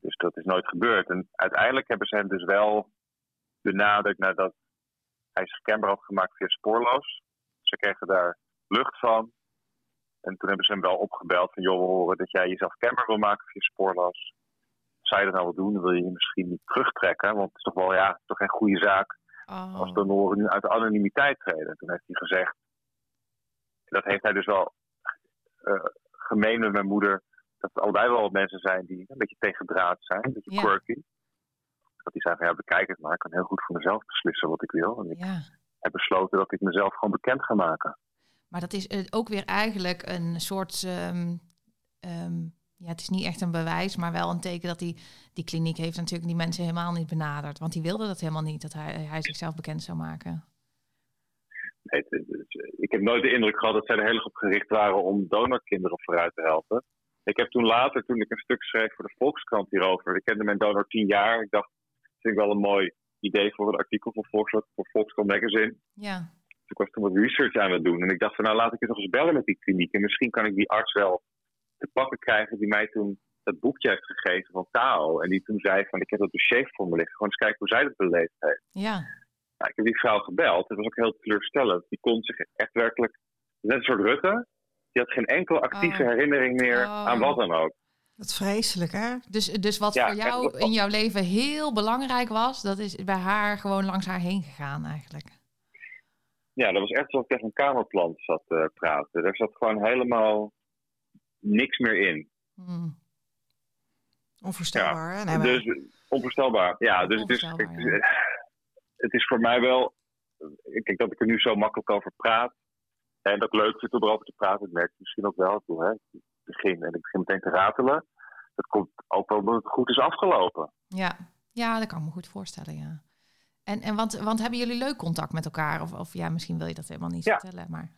Dus dat is nooit gebeurd. En uiteindelijk hebben ze hem dus wel benaderd nadat hij zich kenbaar had gemaakt via Spoorloos. Ze kregen daar lucht van. En toen hebben ze hem wel opgebeld van, joh, we horen dat jij jezelf kenbaar wil maken via Spoorlas. Zou je dat nou wel doen? Wil je je misschien niet terugtrekken? Want het is toch wel, ja, toch geen goede zaak Oh. als donoren nu uit de anonimiteit treden. En toen heeft hij gezegd, dat heeft hij dus wel eh, gemeen met mijn moeder, dat het allebei wel wat mensen zijn die een beetje tegendraad zijn, een beetje quirky. Dat hij zei van ja, bekijk het maar, ik kan heel goed voor mezelf beslissen wat ik wil. En ik heb besloten dat ik mezelf gewoon bekend ga maken. Maar dat is eh, ook weer eigenlijk een soort. ehm, ehm, ja, het is niet echt een bewijs, maar wel een teken dat die, die kliniek heeft natuurlijk die mensen helemaal niet benaderd. Want die wilde dat helemaal niet, dat hij, hij zichzelf bekend zou maken. Nee, het- het- het- ik heb nooit de indruk gehad dat zij er heel erg op gericht waren om donorkinderen vooruit te helpen. Ik heb toen later, toen ik een stuk schreef voor de Volkskrant hierover, ik kende mijn donor tien jaar. Ik dacht, dat vind ik wel een mooi idee voor een artikel voor Volkskrant, voor Volkskrant Magazine. Ja, Dus ik was toen wat research aan het doen. En ik dacht van nou laat ik eens nog eens bellen met die kliniek. En misschien kan ik die arts wel te pakken krijgen die mij toen dat boekje heeft gegeven van Tao. En die toen zei van ik heb dat dossier voor me liggen. Gewoon eens kijken hoe zij dat beleefd heeft. ja, Nou, ik heb die vrouw gebeld. Het was ook heel teleurstellend. Die kon zich echt werkelijk, net een soort Rutte, die had geen enkele actieve Oh. herinnering meer Oh. aan wat dan ook. Dat is vreselijk, hè? Dus, dus wat Ja, voor jou echt- in jouw leven heel belangrijk was, dat is bij haar gewoon langs haar heen gegaan eigenlijk. Ja, dat was echt alsof ik tegen een kamerplant zat te praten. Er zat gewoon helemaal niks meer in. Hmm. Onvoorstelbaar, hè? Nee, maar- Dus onvoorstelbaar. Ja, dus het is, het is voor mij wel. Kijk, dat ik er nu zo makkelijk over praat. En dat ik leuk vind om erover te praten. Dat merk je misschien ook wel. Ik, bedoel, hè, ik begin en ik begin meteen te ratelen. Dat komt ook wel omdat het goed is afgelopen. Ja. ja, dat kan ik me goed voorstellen, ja. En, en want, want hebben jullie leuk contact met elkaar? Of, of ja, misschien wil je dat helemaal niet Ja. vertellen, maar...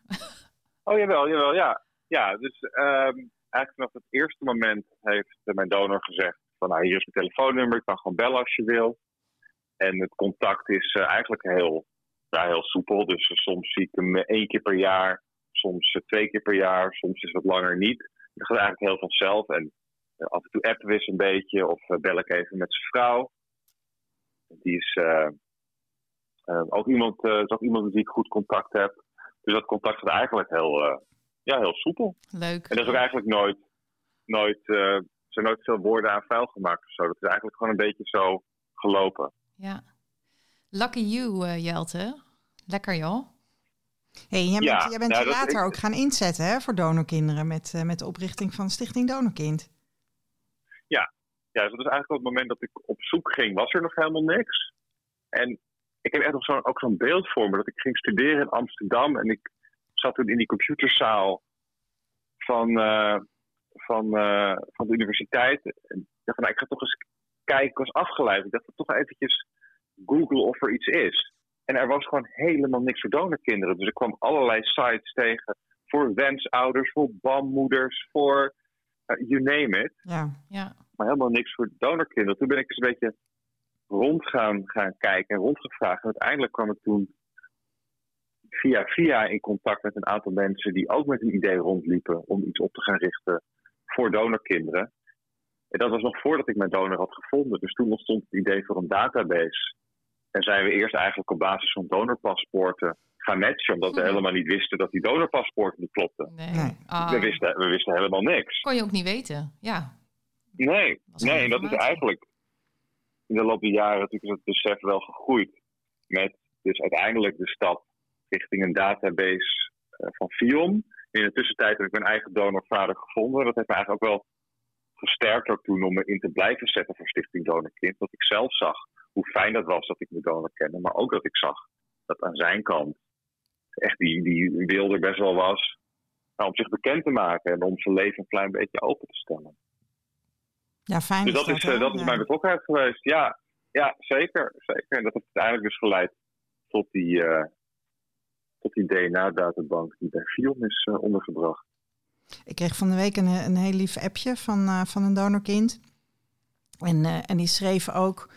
Oh, jawel, jawel, ja. Ja, dus ehm, eigenlijk vanaf het eerste moment heeft mijn donor gezegd van nou, hier is mijn telefoonnummer, ik kan gewoon bellen als je wil. En het contact is eh, eigenlijk heel, ja, heel soepel. Dus eh, soms zie ik hem eh, één keer per jaar, soms twee keer per jaar, soms is het wat langer niet. Dat gaat eigenlijk heel vanzelf. En af en toe appen we een beetje of bel ik even met zijn vrouw. Die is ook, iemand, is ook iemand met wie ik goed contact heb. Dus dat contact gaat eigenlijk heel, ja, heel soepel. Leuk. En er is ook eigenlijk nooit, nooit, eh, er zijn nooit veel woorden aan vuil gemaakt of zo. Dat is eigenlijk gewoon een beetje zo gelopen. Ja. Lucky you, eh, Jelte. Lekker, joh. Hey, jij Ja, bent, jij bent nou, je later ik- ook gaan inzetten hè, voor donorkinderen met, eh, met de oprichting van Stichting Donorkind. Ja, dus dat is eigenlijk op het moment dat ik op zoek ging, was er nog helemaal niks. En ik heb echt nog zo'n, ook zo'n beeld voor me dat ik ging studeren in Amsterdam. En ik zat toen in die computerzaal van, eh, van, eh, van de universiteit. En ik dacht van, nou, ik ga toch eens kijken. Ik was afgeleid. Ik dacht toch eventjes googlen of er iets is. En er was gewoon helemaal niks voor donorkinderen. Dus ik kwam allerlei sites tegen voor wensouders, voor BAM-moeders, voor eh, you name it Ja. Ja. maar helemaal niks voor donorkinderen. Toen ben ik eens een beetje rond gaan, gaan kijken en rondgevraagd. En uiteindelijk kwam ik toen via via in contact met een aantal mensen die ook met een idee rondliepen om iets op te gaan richten voor donorkinderen. En dat was nog voordat ik mijn donor had gevonden. Dus toen ontstond het idee voor een database. En zijn we eerst eigenlijk op basis van donorpaspoorten gaan matchen, omdat we Mhm. helemaal niet wisten dat die donorpaspoorten niet klopten. Nee. Nee. Ah, We, wisten, we wisten helemaal niks. kon je ook niet weten. Ja. Nee, is nee, en dat is eigenlijk in de loop der jaren natuurlijk het besef wel gegroeid. Met dus uiteindelijk de stap richting een database eh, van Fion. In de tussentijd heb ik mijn eigen donorvader gevonden. Dat heeft me eigenlijk ook wel gesterkt ook toen om me in te blijven zetten voor Stichting Donorkind. Dat ik zelf zag hoe fijn dat was dat ik mijn donor kende. Maar ook dat ik zag dat aan zijn kant echt die, die wil er best wel was. nou, om zich bekend te maken en om zijn leven een klein beetje open te stellen. ja, fijn Dus dat is, eh, dat is Ja. mijn betrokkenheid geweest. Ja, ja zeker, zeker. En dat heeft uiteindelijk dus geleid tot die, eh, tot die DNA-databank die bij Fion is eh, ondergebracht. Ik kreeg van de week een, een heel lief appje van, eh, van een donorkind. En, eh, en die schreef ook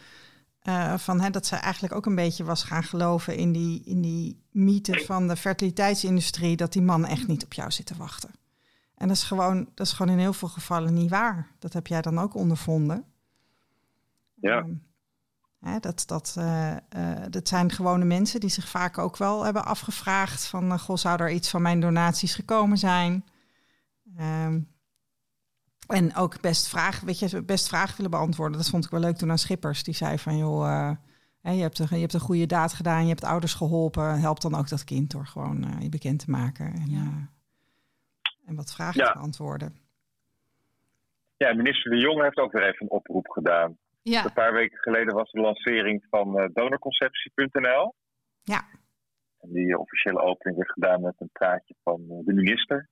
eh, van, hè, dat ze eigenlijk ook een beetje was gaan geloven in die, in die mythe van de fertiliteitsindustrie, dat die man echt niet op jou zit te wachten. En dat is, gewoon, dat is gewoon in heel veel gevallen niet waar. Dat heb jij dan ook ondervonden. Ja. Ehm, Hè, dat, dat, eh, eh, dat zijn gewone mensen die zich vaak ook wel hebben afgevraagd van... Uh, goh, zou er iets van mijn donaties gekomen zijn? Um, en ook best vragen, weet je, best vragen willen beantwoorden. Dat vond ik wel leuk toen aan Schippers. Die zei van, joh, je, hebt een, je hebt een goede daad gedaan, je hebt ouders geholpen. Help dan ook dat kind door gewoon je bekend te maken. En, ja. en wat vragen te beantwoorden. Ja, minister De Jong heeft ook weer even een oproep gedaan. Ja. Een paar weken geleden was de lancering van uh, donorconceptie.nl. Ja. En die officiële opening werd gedaan met een praatje van uh, de minister.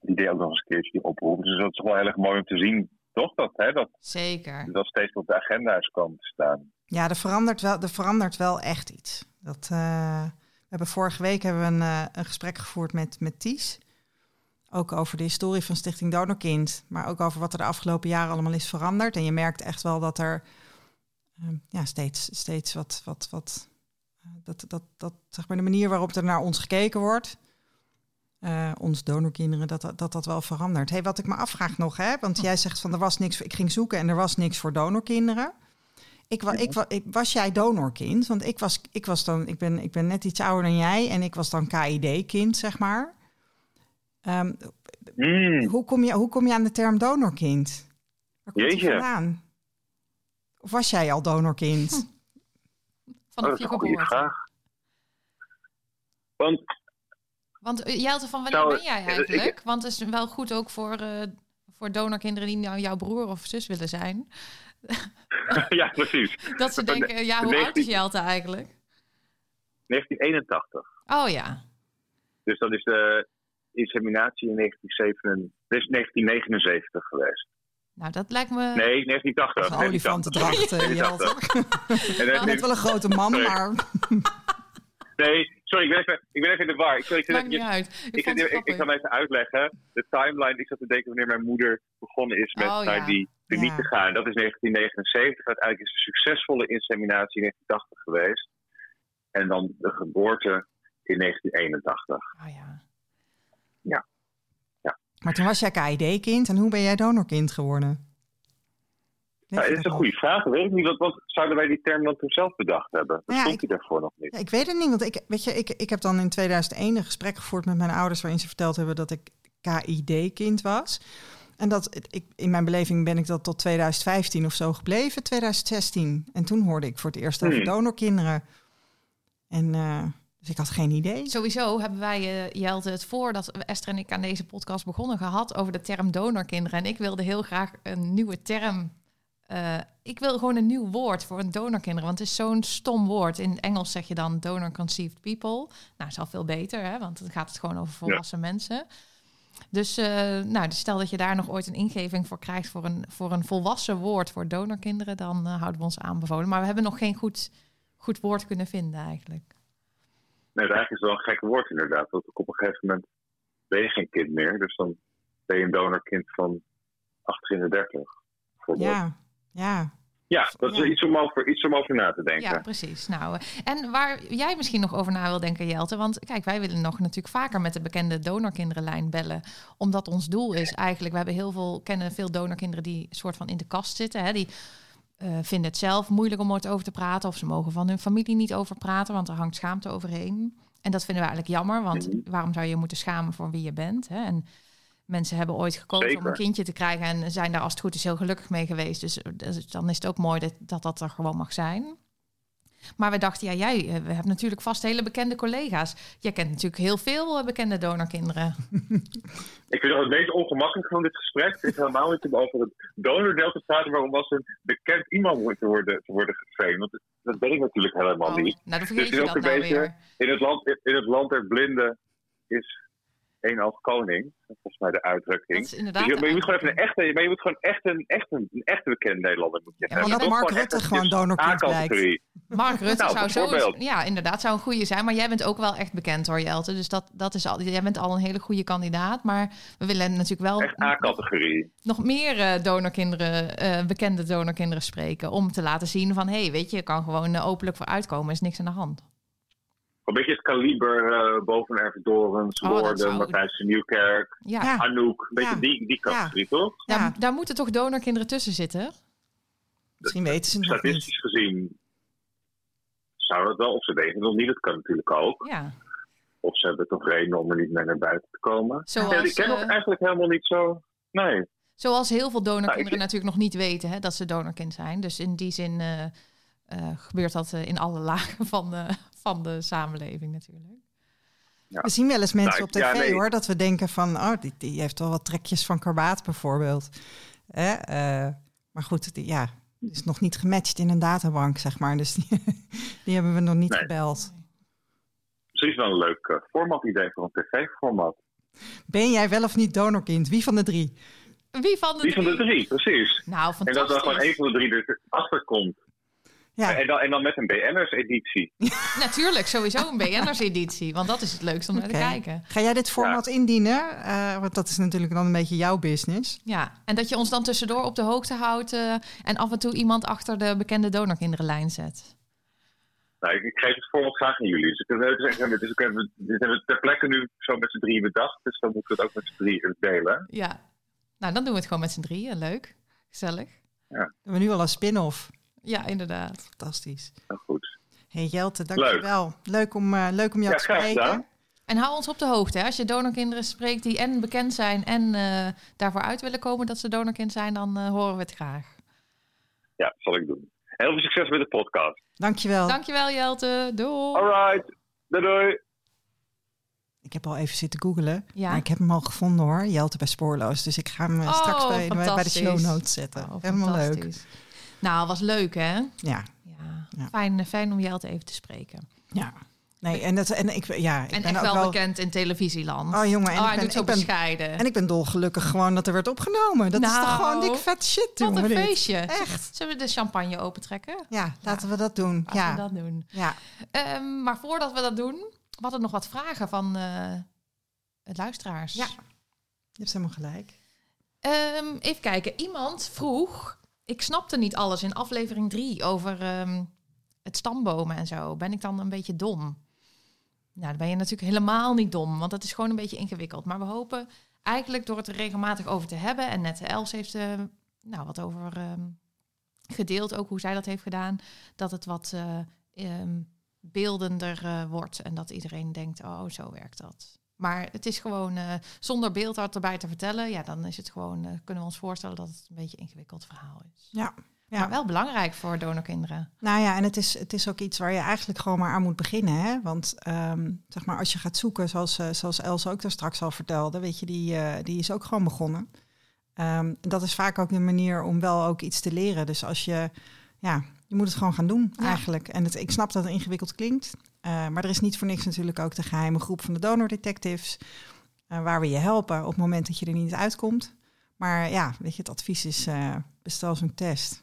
Die deed ook nog eens een keertje die oproep. Dus dat is wel heel erg mooi om te zien, toch? Dat, hè, dat, Zeker. Dat steeds op de agenda is komen te staan. Ja, er verandert wel, er verandert wel echt iets. Dat, uh, we hebben vorige week hebben we een, een gesprek gevoerd met, met Ties. Ook over de historie van Stichting Donorkind, maar ook over wat er de afgelopen jaren allemaal is veranderd. En je merkt echt wel dat er uh, ja, steeds, steeds wat, wat, wat uh, dat, dat, dat, zeg maar de manier waarop er naar ons gekeken wordt, uh, ons donorkinderen, dat, dat dat, dat wel verandert. Hey, wat ik me afvraag nog, hè, want jij zegt van er was niks, ik ging zoeken en er was niks voor donorkinderen. Ik, wa, ik, wa, ik, was jij donorkind? Want ik was, ik was dan, ik ben, ik ben net iets ouder dan jij en ik was dan KID-kind, zeg maar. Um, mm. hoe, kom je, hoe kom je aan de term donorkind? Waar komt Jeetje. vandaan? Of was jij al donorkind? Hm. Vanaf je geboorte. Want, Want uh, Jelte, van wanneer ben jij eigenlijk? Ik, Want het is wel goed ook voor, uh, voor donorkinderen die nou jouw broer of zus willen zijn. (laughs) ja, precies. (laughs) Dat ze denken, ja, hoe 19... oud is Jelte eigenlijk? 1981. Oh ja. Dus dat is de inseminatie in 1979 geweest. Nou, dat lijkt me... Nee, 1980. Een olifantendracht, Jelte. Je bent (laughs) wel een grote man, sorry. maar... (laughs) nee, sorry, ik ben even, ik ben even in de war. Ik, ik, Maakt niet uit. Ik, ik, ik, ik, ga hem even uitleggen. De timeline, ik zat te denken wanneer mijn moeder begonnen is met oh, naar ja. die kliniek ja. te gaan. Dat is 1979. Uiteindelijk is een succesvolle inseminatie in 1980 geweest. En dan de geboorte in 1981. Oh ja. Ja. ja. Maar toen was jij KID-kind en hoe ben jij donorkind geworden? Ja, dat is een goede vraag. Weet ik niet. Wat, wat zouden wij die term dan toen zelf bedacht hebben? Dat ja, stond hij daarvoor nog niet. Ja, ik weet het niet, want ik, weet je, ik, ik heb dan in 2001 een gesprek gevoerd met mijn ouders waarin ze verteld hebben dat ik KID-kind was. En dat ik, in mijn beleving ben ik dat tot 2015 of zo gebleven, 2016. En toen hoorde ik voor het eerst over Hmm. donorkinderen. En uh, dus ik had geen idee. Sowieso hebben wij, uh, Jelte, het voordat Esther en ik aan deze podcast begonnen gehad over de term donorkinderen. En ik wilde heel graag een nieuwe term. Uh, ik wil gewoon een nieuw woord voor een donorkinderen. Want het is zo'n stom woord. In Engels zeg je dan donor conceived people. Nou, is al veel beter, hè? want dan gaat het gewoon over volwassen ja. mensen. Dus, uh, nou, dus stel dat je daar nog ooit een ingeving voor krijgt voor een, voor een volwassen woord voor donorkinderen, dan uh, houden we ons aanbevolen. Maar we hebben nog geen goed, goed woord kunnen vinden eigenlijk. Nee, eigenlijk is het wel een gek woord inderdaad. Want op een gegeven moment ben je geen kind meer. Dus dan ben je een donorkind van 18 en 30. Ja, ja. Ja, dat is ja. iets, om over, iets om over na te denken. Ja, precies. Nou, en waar jij misschien nog over na wil denken, Jelte. Want kijk, wij willen nog natuurlijk vaker met de bekende donorkinderenlijn bellen. Omdat ons doel is eigenlijk, we hebben heel veel, kennen veel donorkinderen die soort van in de kast zitten. Hè, die uh, vinden het zelf moeilijk om ooit over te praten. Of ze mogen van hun familie niet over praten, want er hangt schaamte overheen. En dat vinden we eigenlijk jammer, want mm -hmm. waarom zou je moeten schamen voor wie je bent? Hè? En mensen hebben ooit gekozen Zeker. om een kindje te krijgen en zijn daar als het goed is heel gelukkig mee geweest. Dus, dus dan is het ook mooi dat, dat dat er gewoon mag zijn. Maar we dachten, ja, jij, we hebben natuurlijk vast hele bekende collega's. Jij kent natuurlijk heel veel bekende donorkinderen. (laughs) Ik vind het meest ongemakkelijk van dit gesprek is helemaal niet om over het donordeel te praten, waarom was een bekend iemand moet worden, te worden geframed. Want dat ben ik natuurlijk helemaal oh, niet. Nou, dan vergeet dus je dat nou beetje, weer. In het, land, in het land der blinden is één oog koning. Dat is volgens mij de uitdrukking. Dat is inderdaad dus je, maar je moet gewoon even een echte, maar je moet gewoon echt een, echt een, een echte bekende Nederlander moet je Ja, hebben. dat Mark Rutte gewoon donorkind blijkt. Mark Rutte Nou, zou zo ja, inderdaad, zou een goede zijn. Maar jij bent ook wel echt bekend hoor, Jelte. Dus dat, dat is al, jij bent al een hele goede kandidaat. Maar we willen natuurlijk wel Echt A-categorie. nog meer uh, donorkinderen, uh, bekende donorkinderen spreken. Om te laten zien van, hé, hey, weet je, je kan gewoon uh, openlijk voor uitkomen. is niks aan de hand. Een beetje het kaliber uh, boven Ervedorens, Oh, Woorden, Matthijs de Nieuwkerk, Ja. Anouk. Een beetje Ja. die, die categorie, toch? Daar, Ja. daar moeten toch donorkinderen tussen zitten? Misschien weten ze het nog niet. Statistisch gezien zou dat wel. Of ze weten het nog niet, dat kan natuurlijk ook. Ja. Of ze hebben toch reden om er niet meer naar buiten te komen. Zoals, ja, die ken ik eh, eigenlijk helemaal niet zo. Nee. Zoals heel veel donorkinderen Nou, ik- natuurlijk nog niet weten hè, dat ze donorkind zijn. Dus in die zin eh, eh, gebeurt dat eh, in alle lagen van de, van de samenleving natuurlijk. We zien wel eens mensen Nou, op ja, tv nee. hoor, dat we denken van, oh, die, die heeft wel wat trekjes van karbaat bijvoorbeeld. Hè? eh, maar goed, die, ja, die is nog niet gematcht in een databank, zeg maar. Dus die, (laughs) die hebben we nog niet Nee. gebeld. Precies wel een leuk eh, format-idee voor een tv-format. Ben jij wel of niet donorkind? Wie van de drie? Wie van de Die van de drie? drie, precies. Nou, En dat dan gewoon één van de drie erachter komt. Ja, En, dan, en dan met een BN'ers-editie. (laughs) Natuurlijk, sowieso een BN'ers-editie. Want dat is het leukste om naar te kijken. Ga jij dit format indienen? Eh, want dat is natuurlijk dan een beetje jouw business. Ja, en dat je ons dan tussendoor op de hoogte houdt... eh, en af en toe iemand achter de bekende donorkinderenlijn zet. Nou, ik, ik geef het format graag aan jullie. Dus ik wil zeggen, dit, is, ook even- dit hebben we ter plekke nu zo met z'n drieën bedacht. Dus dan moeten we het ook met z'n drieën delen. Ja, nou dan doen we het gewoon met z'n drieën. Leuk, gezellig. We hebben nu al een spin-off. Ja, inderdaad. Fantastisch. Nou, goed. Hey Jelte, dankjewel. Leuk, om, eh, leuk om jou Ja, te spreken. En hou ons op de hoogte. Hè? Als je donorkinderen spreekt die en bekend zijn en eh, daarvoor uit willen komen dat ze donorkind zijn, dan eh, horen we het graag. Ja, zal ik doen. Heel veel succes met de podcast. Dankjewel. Dankjewel Jelte. Doei. Alright. Doei doei. Ik heb al even zitten googelen. Ja. Maar ik heb hem al gevonden hoor. Jelte bij Spoorloos. Dus ik ga hem Oh, straks bij, bij de show notes zetten. Oh, Helemaal leuk. Nou, was leuk hè? Ja, Ja. Fijn, fijn om Jelte even te spreken. ja. Nee, en, dat, en ik, ja, ik en ben echt ook wel wel... bekend in televisieland. Oh, jongen, en oh, ik ben- doet zo ik ben- bescheiden. En ik ben dolgelukkig gewoon dat er werd opgenomen. Dat is toch Nou, gewoon dik vet shit, Wat jongen. een feestje. Echt. Zullen we de champagne opentrekken? Ja, laten we dat doen. Laten Ja, we dat doen. ja. Ehm, maar voordat we dat doen, we hadden nog wat vragen van eh, het luisteraars. Ja. je hebt helemaal gelijk. Ehm, even kijken. Iemand vroeg, ik snapte niet alles in aflevering 3 over ehm, het stambomen en zo. Ben ik dan een beetje dom? Nou, dan ben je natuurlijk helemaal niet dom, want dat is gewoon een beetje ingewikkeld. Maar we hopen eigenlijk door het er regelmatig over te hebben. En net Els heeft eh nou, wat over ehm, gedeeld, ook hoe zij dat heeft gedaan. Dat het wat eh, ehm, beeldender eh, wordt en dat iedereen denkt, oh, zo werkt dat. Maar het is gewoon eh, zonder beeld erbij te vertellen, ja, dan is het gewoon, eh, kunnen we ons voorstellen dat het een beetje een ingewikkeld verhaal is. Ja. Ja. Maar wel belangrijk voor donorkinderen. Nou ja, en het is, het is ook iets waar je eigenlijk gewoon maar aan moet beginnen. Hè? Want ehm, zeg maar, als je gaat zoeken, zoals, eh, zoals Els ook daar straks al vertelde, weet je, die, die is ook gewoon begonnen. Ehm, dat is vaak ook een manier om wel ook iets te leren. Dus als je, ja, je moet het gewoon gaan doen Ja. eigenlijk. En het, ik snap dat het ingewikkeld klinkt. Eh, maar er is niet voor niks natuurlijk ook de geheime groep van de donor detectives. eh, waar we je helpen op het moment dat je er niet uitkomt. Maar ja, weet je, het advies is eh, bestel zo'n test.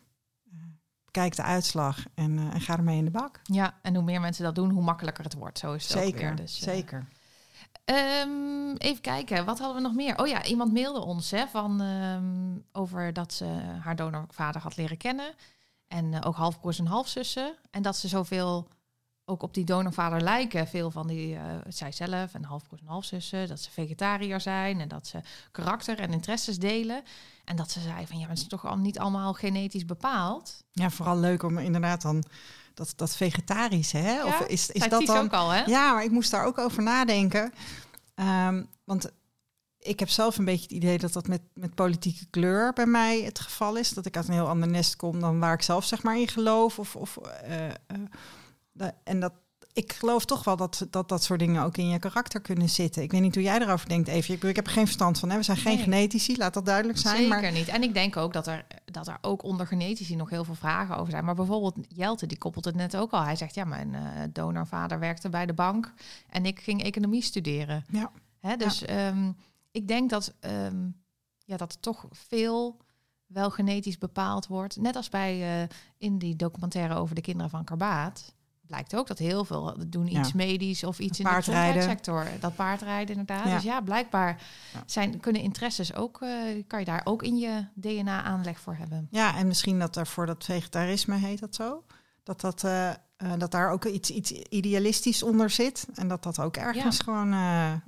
Kijk de uitslag en, en ga ermee in de bak. Ja, en hoe meer mensen dat doen, hoe makkelijker het wordt. Zo is het ook Zeker, weer. Dus, zeker. Ehm, even kijken, wat hadden we nog meer? Oh ja, iemand mailde ons hè, van, ehm, over dat ze haar donorvader had leren kennen. En eh, ook halfbroers en halfzussen. En dat ze zoveel ook op die donorvader lijken. Veel van die, eh zij zelf en halfbroers en halfzussen. Dat ze vegetariër zijn en dat ze karakter en interesses delen. En dat ze zei van ja, het is toch al niet allemaal genetisch bepaald. Ja, vooral leuk om inderdaad dan dat, dat vegetarische, hè? Of is, is dat dan... ook al, hè? Ja, maar ik moest daar ook over nadenken. Ehm, want ik heb zelf een beetje het idee dat dat met, met politieke kleur bij mij het geval is. Dat ik uit een heel ander nest kom dan waar ik zelf zeg maar in geloof. Of, of, eh, eh, en dat, ik geloof toch wel dat, dat dat soort dingen ook in je karakter kunnen zitten. Ik weet niet hoe jij erover denkt, Even. Ik, ik heb er geen verstand van. Hè? We zijn geen Nee. genetici, laat dat duidelijk zijn. Zeker Maar niet. En ik denk ook dat er, dat er ook onder genetici nog heel veel vragen over zijn. Maar bijvoorbeeld Jelte, die koppelt het net ook al. Hij zegt, ja, mijn eh, donorvader werkte bij de bank en ik ging economie studeren. Ja. Hè, dus ehm, ik denk dat, ehm, ja, dat er toch veel wel genetisch bepaald wordt. Net als bij eh, in die documentaire over de kinderen van Karbaat. Blijkt ook dat heel veel doen iets Ja. medisch of iets in de gezondheidssector. Dat paardrijden inderdaad. Ja. Dus ja, blijkbaar zijn, kunnen interesses ook, eh, kan je daar ook in je DNA aanleg voor hebben. Ja, en misschien dat er voor dat vegetarisme heet dat zo. Dat, dat, eh, eh, dat daar ook iets, iets idealistisch onder zit. En dat dat ook ergens Ja. gewoon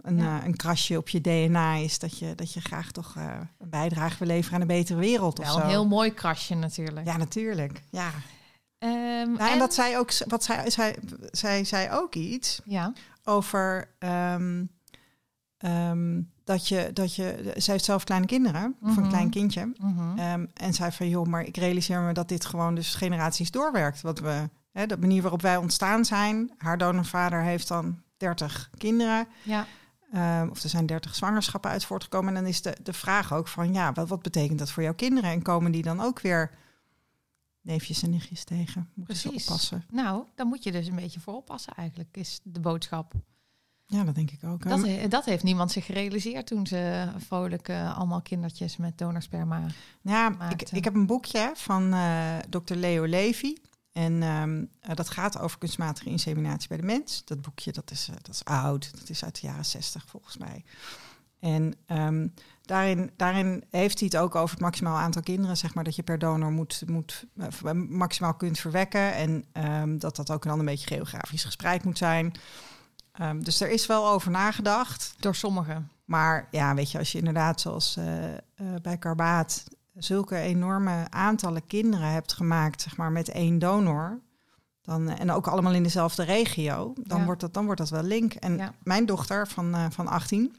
een, een krasje op je DNA is. Dat je, dat je graag toch een bijdrage wil leveren aan een betere wereld of Wel zo. een heel mooi krasje natuurlijk. Ja, natuurlijk. Ja. Ehm, Nou, en dat zij ook, wat zij, zij, zij zei ook iets Ja, over ehm, ehm, dat je, dat je, zij heeft zelf kleine kinderen, of een Mhm. klein kindje. mhm. En zei van, joh, maar ik realiseer me dat dit gewoon dus generaties doorwerkt. Wat we, hè, de manier waarop wij ontstaan zijn. Haar donorvader heeft dan 30 kinderen. ja. Of er zijn 30 zwangerschappen uit voortgekomen. En dan is de, de vraag ook van, ja, wat, wat betekent dat voor jouw kinderen? En komen die dan ook weer neefjes en nichtjes tegen? Moeten ze Precies. oppassen? Nou, dan moet je dus een beetje voor oppassen eigenlijk, is de boodschap. Ja, dat denk ik ook. Dat, dat heeft niemand zich gerealiseerd toen ze vrolijk allemaal kindertjes met donorsperma... Ja, ik, ik heb een boekje van eh Dr. Leo Levy. En ehm, eh, dat gaat over kunstmatige inseminatie bij de mens. Dat boekje dat is, eh, dat is oud, dat is uit de jaren zestig volgens mij. En ehm, daarin, daarin heeft hij het ook over het maximaal aantal kinderen, zeg maar, dat je per donor moet, moet, eh, maximaal kunt verwekken. En ehm, dat dat ook dan een beetje geografisch gespreid moet zijn. Ehm, dus er is wel over nagedacht. Door sommigen. Maar ja, weet je, als je inderdaad zoals eh, eh, bij Karbaat zulke enorme aantallen kinderen hebt gemaakt, zeg maar, met één donor. Dan, en ook allemaal in dezelfde regio, dan, Ja. wordt, dat, dan wordt dat wel link. En Ja. mijn dochter van, van 18,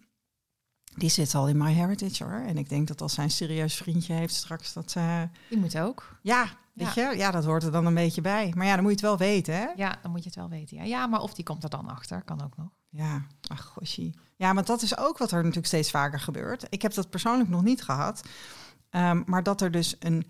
die zit al in MyHeritage hoor. En ik denk dat als zij een serieus vriendje heeft straks, dat ze... Die moet ook. ja, weet je, ja, dat hoort er dan een beetje bij. Maar ja, dan moet je het wel weten, hè? Ja, dan moet je het wel weten. Ja, ja maar of die komt er dan achter, kan ook nog. Ja, ach goshie. Ja, want dat is ook wat er natuurlijk steeds vaker gebeurt. Ik heb dat persoonlijk nog niet gehad. Ehm, maar dat er dus een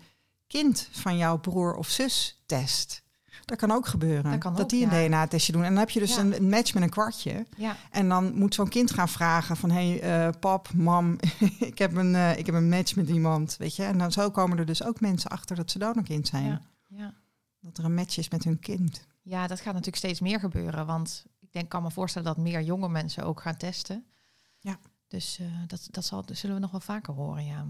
kind van jouw broer of zus test. Dat kan ook gebeuren. Dat kan ook, die een ja. DNA-testje doen. En dan heb je dus Ja. een, een match met een kwartje. Ja, En dan moet zo'n kind gaan vragen van... hé, hey, eh, pap, mam, (laughs) ik, heb een, eh, ik heb een match met iemand, weet je. En dan zo komen er dus ook mensen achter dat ze donorkind zijn. ja. Dat er een match is met hun kind. ja, dat gaat natuurlijk steeds meer gebeuren. Want ik denk, kan me voorstellen dat meer jonge mensen ook gaan testen. Ja. Dus eh, dat, dat, zal, dat zullen we nog wel vaker horen, ja.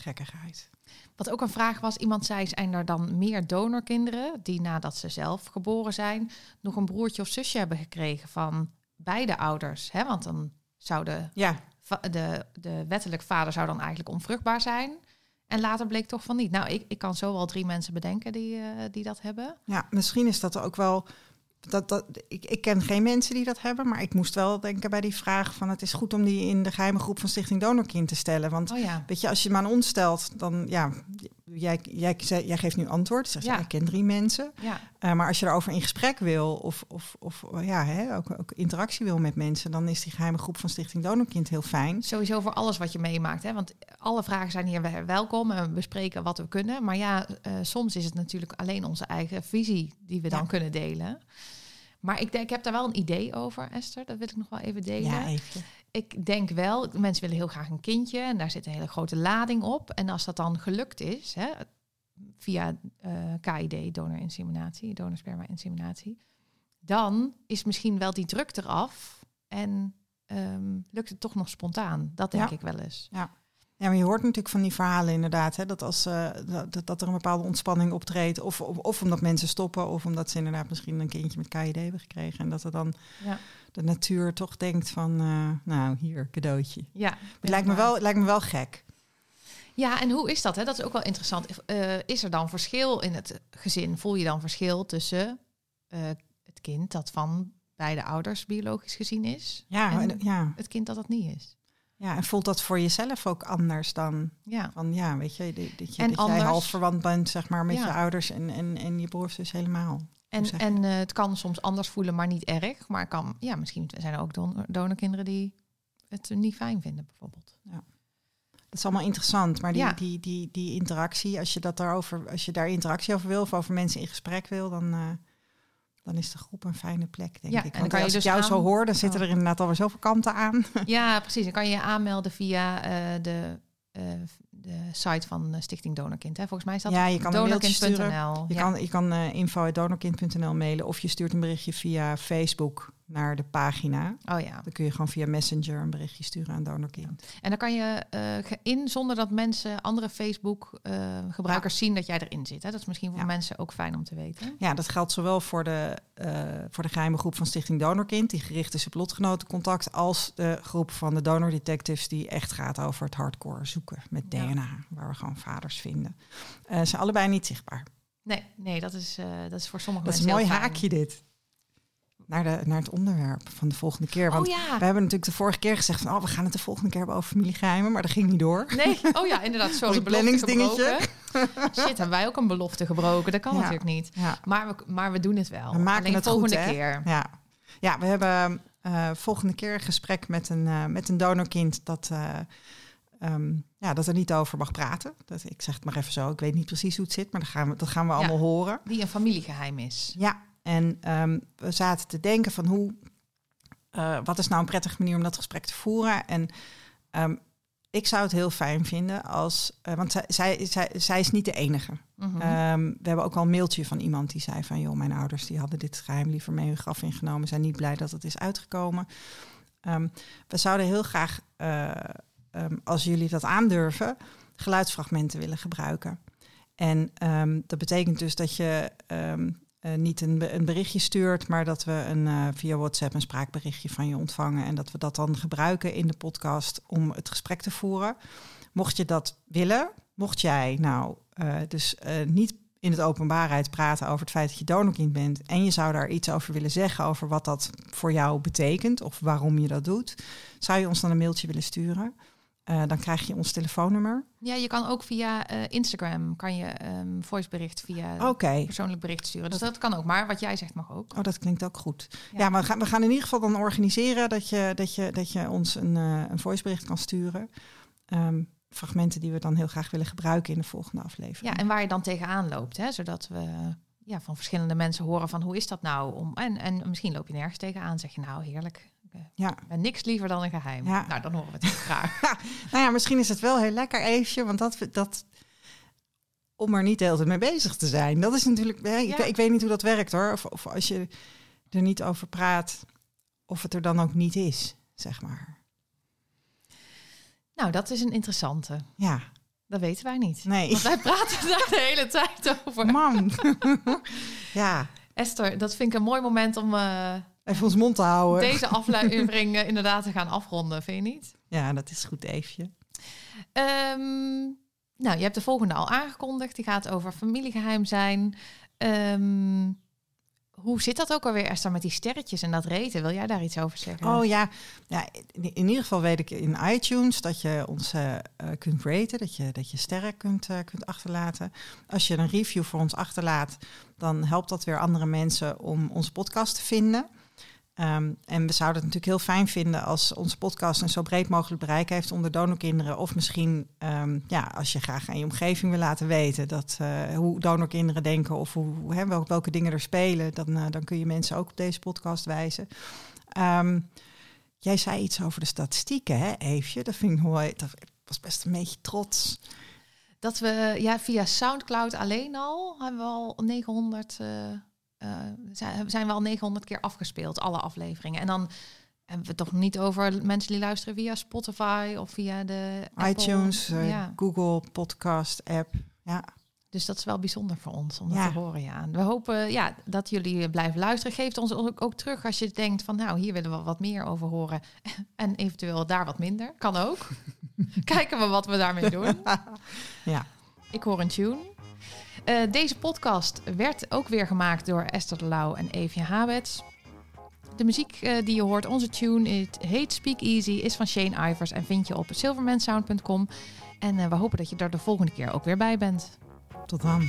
Gekkigheid. Wat ook een vraag was, iemand zei, zijn er dan meer donorkinderen die nadat ze zelf geboren zijn, nog een broertje of zusje hebben gekregen van beide ouders? Hè? Want dan zou de, Ja, de, de wettelijk vader zou dan eigenlijk onvruchtbaar zijn. En later bleek toch van niet. Nou, ik, ik kan zo wel drie mensen bedenken die, eh, die dat hebben. Ja, misschien is dat ook wel. Dat, dat, ik, ik ken geen mensen die dat hebben, maar ik moest wel denken bij die vraag van het is goed om die in de geheime groep van Stichting Donorkind te stellen. Want Oh ja, weet je, als je hem aan ons stelt, dan ja, jij, jij, jij, jij geeft nu antwoord. Zeg, Ja. Ik ken drie mensen. ja, Eh, maar als je erover in gesprek wil of, of, of ja, hè, ook, ook interactie wil met mensen, dan is die geheime groep van Stichting Donorkind heel fijn. sowieso voor alles wat je meemaakt. Hè? Want alle vragen zijn hier wel- welkom en we bespreken wat we kunnen. Maar ja, eh, soms is het natuurlijk alleen onze eigen visie die we dan Ja. kunnen delen. Maar ik, denk, ik heb daar wel een idee over, Esther. Dat wil ik nog wel even delen. Ja, even. Ik denk wel, mensen willen heel graag een kindje en daar zit een hele grote lading op. En als dat dan gelukt is, hè, via eh, KID, donorinseminatie, donorsperma-inseminatie, dan is misschien wel die druk eraf en ehm, lukt het toch nog spontaan. Dat denk Ja. ik wel eens. Ja, maar je hoort natuurlijk van die verhalen inderdaad, hè, dat, als, eh, dat, dat er een bepaalde ontspanning optreedt. Of, of, of omdat mensen stoppen, of omdat ze inderdaad misschien een kindje met KID hebben gekregen. En dat er dan Ja, de natuur toch denkt van, eh, nou hier, cadeautje. ja Het lijkt me wel, het lijkt me wel gek. Ja, en hoe is dat? Hè? Dat is ook wel interessant. Eh, is er dan verschil in het gezin? Voel je dan verschil tussen eh, het kind dat van beide ouders biologisch gezien is Ja, en ja, het kind dat dat niet is? ja, en voelt dat voor jezelf ook anders dan Ja, van, ja, weet je, dat, dat je, En dat jij half verwant bent, zeg maar, met Ja. je ouders en, en, en je broers dus helemaal. En, je? en eh, het kan soms anders voelen, maar niet erg. Maar kan, ja, misschien zijn er ook don donorkinderen die het niet fijn vinden, bijvoorbeeld. Dat is allemaal interessant, maar die, Ja. die, die, die interactie, als je, dat daarover, als je daar interactie over wil of over mensen in gesprek wil, dan, eh, dan is de groep een fijne plek, denk Ja, ik. en Want je als dus ik jou zo hoor, dan zitten Oh. er inderdaad alweer zoveel kanten aan. Ja, precies. Dan kan je je aanmelden via eh, de, de site van eh, Stichting Donorkind. Hè? Volgens mij is dat ja, je kan donorkind.nl. Je Ja. kan, je kan info.donorkind.nl mailen of je stuurt een berichtje via Facebook naar de pagina. Oh ja. Dan kun je gewoon via Messenger een berichtje sturen aan Donorkind. En dan kan je eh, in zonder dat mensen, andere Facebook-gebruikers zien dat jij erin zit. Hè? Dat is misschien voor Ja. mensen ook fijn om te weten. Ja, dat geldt zowel voor de, eh, voor de geheime groep van Stichting Donorkind, die gericht is op lotgenotencontact, als de groep van de Donor Detectives, die echt gaat over het hardcore zoeken met Ja. DNA, waar we gewoon vaders vinden. Eh, ze zijn allebei niet zichtbaar. Nee, nee dat, is, dat is voor sommige dat mensen Dat is een mooi haakje dit. Naar, de, naar het onderwerp van de volgende keer. Want oh, ja. we hebben natuurlijk de vorige keer gezegd van... oh, we gaan het de volgende keer hebben over familiegeheimen. Maar dat ging niet door. Nee, (laughs) oh ja, inderdaad. Sorry, een planningsdingetje. Shit, hebben wij ook een belofte gebroken? Dat kan Ja. natuurlijk niet. Ja. Maar we, maar we doen het wel. We maken Alleen het volgende goed, keer. Ja, ja we hebben eh, volgende keer een gesprek met een, eh, met een donorkind dat, eh, ehm, ja, dat er niet over mag praten. Dat, ik zeg het maar even zo, ik weet niet precies hoe het zit, maar dat gaan we, dat gaan we allemaal horen. Die een familiegeheim is. Ja, en ehm, we zaten te denken van hoe, eh, wat is nou een prettige manier om dat gesprek te voeren? En ehm, ik zou het heel fijn vinden als, eh, want zij, zij, zij, zij is niet de enige. Mhm. Ehm, we hebben ook al een mailtje van iemand die zei van... joh, mijn ouders die hadden dit geheim liever mee hun graf ingenomen... zijn niet blij dat het is uitgekomen. We zouden heel graag, eh, als jullie dat aandurven... geluidsfragmenten willen gebruiken. En dat betekent dus dat je eh, niet een, een berichtje stuurt... maar dat we een, eh, via WhatsApp een spraakberichtje van je ontvangen... en dat we dat dan gebruiken in de podcast om het gesprek te voeren. Mocht je dat willen, mocht jij nou eh, dus niet in het openbaarheid praten over het feit dat je donorkind bent en je zou daar iets over willen zeggen over wat dat voor jou betekent of waarom je dat doet, zou je ons dan een mailtje willen sturen? Eh, dan krijg je ons telefoonnummer. Ja, je kan ook via eh, Instagram kan je ehm voicebericht via persoonlijk bericht sturen. Dus dat kan ook. Maar wat jij zegt mag ook. Oh, dat klinkt ook goed. Ja, Ja. maar we gaan, we gaan in ieder geval dan organiseren dat je, dat je, dat je ons een, eh, een voicebericht kan sturen. Ehm, fragmenten die we dan heel graag willen gebruiken in de volgende aflevering. Ja, en waar je dan tegenaan loopt. Hè? Zodat we ja, van verschillende mensen horen van hoe is dat nou? Om, en, en misschien loop je nergens tegenaan. Zeg je nou heerlijk. Ja. ben niks liever dan een geheim. Ja. Nou, dan horen we het heel graag. (laughs) Nou ja, misschien is het wel heel lekker eventje, want dat, dat om er niet de hele tijd mee bezig te zijn. Dat is natuurlijk, hè, ik, Ja. ik weet niet hoe dat werkt hoor. Of, of als je er niet over praat, of het er dan ook niet is, zeg maar. nou, dat is een interessante. Ja, Dat weten wij niet. nee. Want wij praten daar de hele tijd over. Man. (laughs) ja, Esther, dat vind ik een mooi moment om eh, even ons mond te houden. deze aflevering eh, inderdaad te gaan afronden. Vind je niet? Ja, dat is goed, Eefje. Ehm, nou, je hebt de volgende al aangekondigd. Die gaat over familiegeheim zijn. Ehm, hoe zit dat ook alweer, Esther, met die sterretjes en dat reten? Wil jij daar iets over zeggen? Oh ja, ja in, in ieder geval weet ik in iTunes dat je ons eh, eh, kunt raten, dat je, dat je sterren kunt, kunt achterlaten. Als je een review voor ons achterlaat, dan helpt dat weer andere mensen om onze podcast te vinden. Ehm, en we zouden het natuurlijk heel fijn vinden als onze podcast een zo breed mogelijk bereik heeft onder donorkinderen. Of misschien, ehm, ja, als je graag aan je omgeving wil laten weten dat, eh, hoe donorkinderen denken of hoe, hè, wel- welke dingen er spelen, dan, eh, dan kun je mensen ook op deze podcast wijzen. Ehm, jij zei iets over de statistieken, hè, Eefje? Dat vind ik mooi. Dat was best een beetje trots. Dat we ja, via Soundcloud alleen al hebben we al 900, eh, eh, zijn, zijn we al 900 keer afgespeeld, alle afleveringen. En dan hebben we het toch niet over mensen die luisteren via Spotify of via de Apple. iTunes, eh, ja. Google Podcast app. Ja, Dus dat is wel bijzonder voor ons om dat Ja. te horen. Ja. We hopen ja, dat jullie blijven luisteren. Geef ons ook, ook terug als je denkt van nou, hier willen we wat meer over horen. (laughs) En eventueel daar wat minder. Kan ook. (laughs) Kijken we wat we daarmee doen. (laughs) ja. Ik hoor een tune. Eh, deze podcast werd ook weer gemaakt door Esther de Lauw en Evie Habets. De muziek eh, die je hoort, onze tune, het heet Speak Easy, is van Shane Ivers en vind je op silvermansound.com. En eh, we hopen dat je er de volgende keer ook weer bij bent. Tot dan.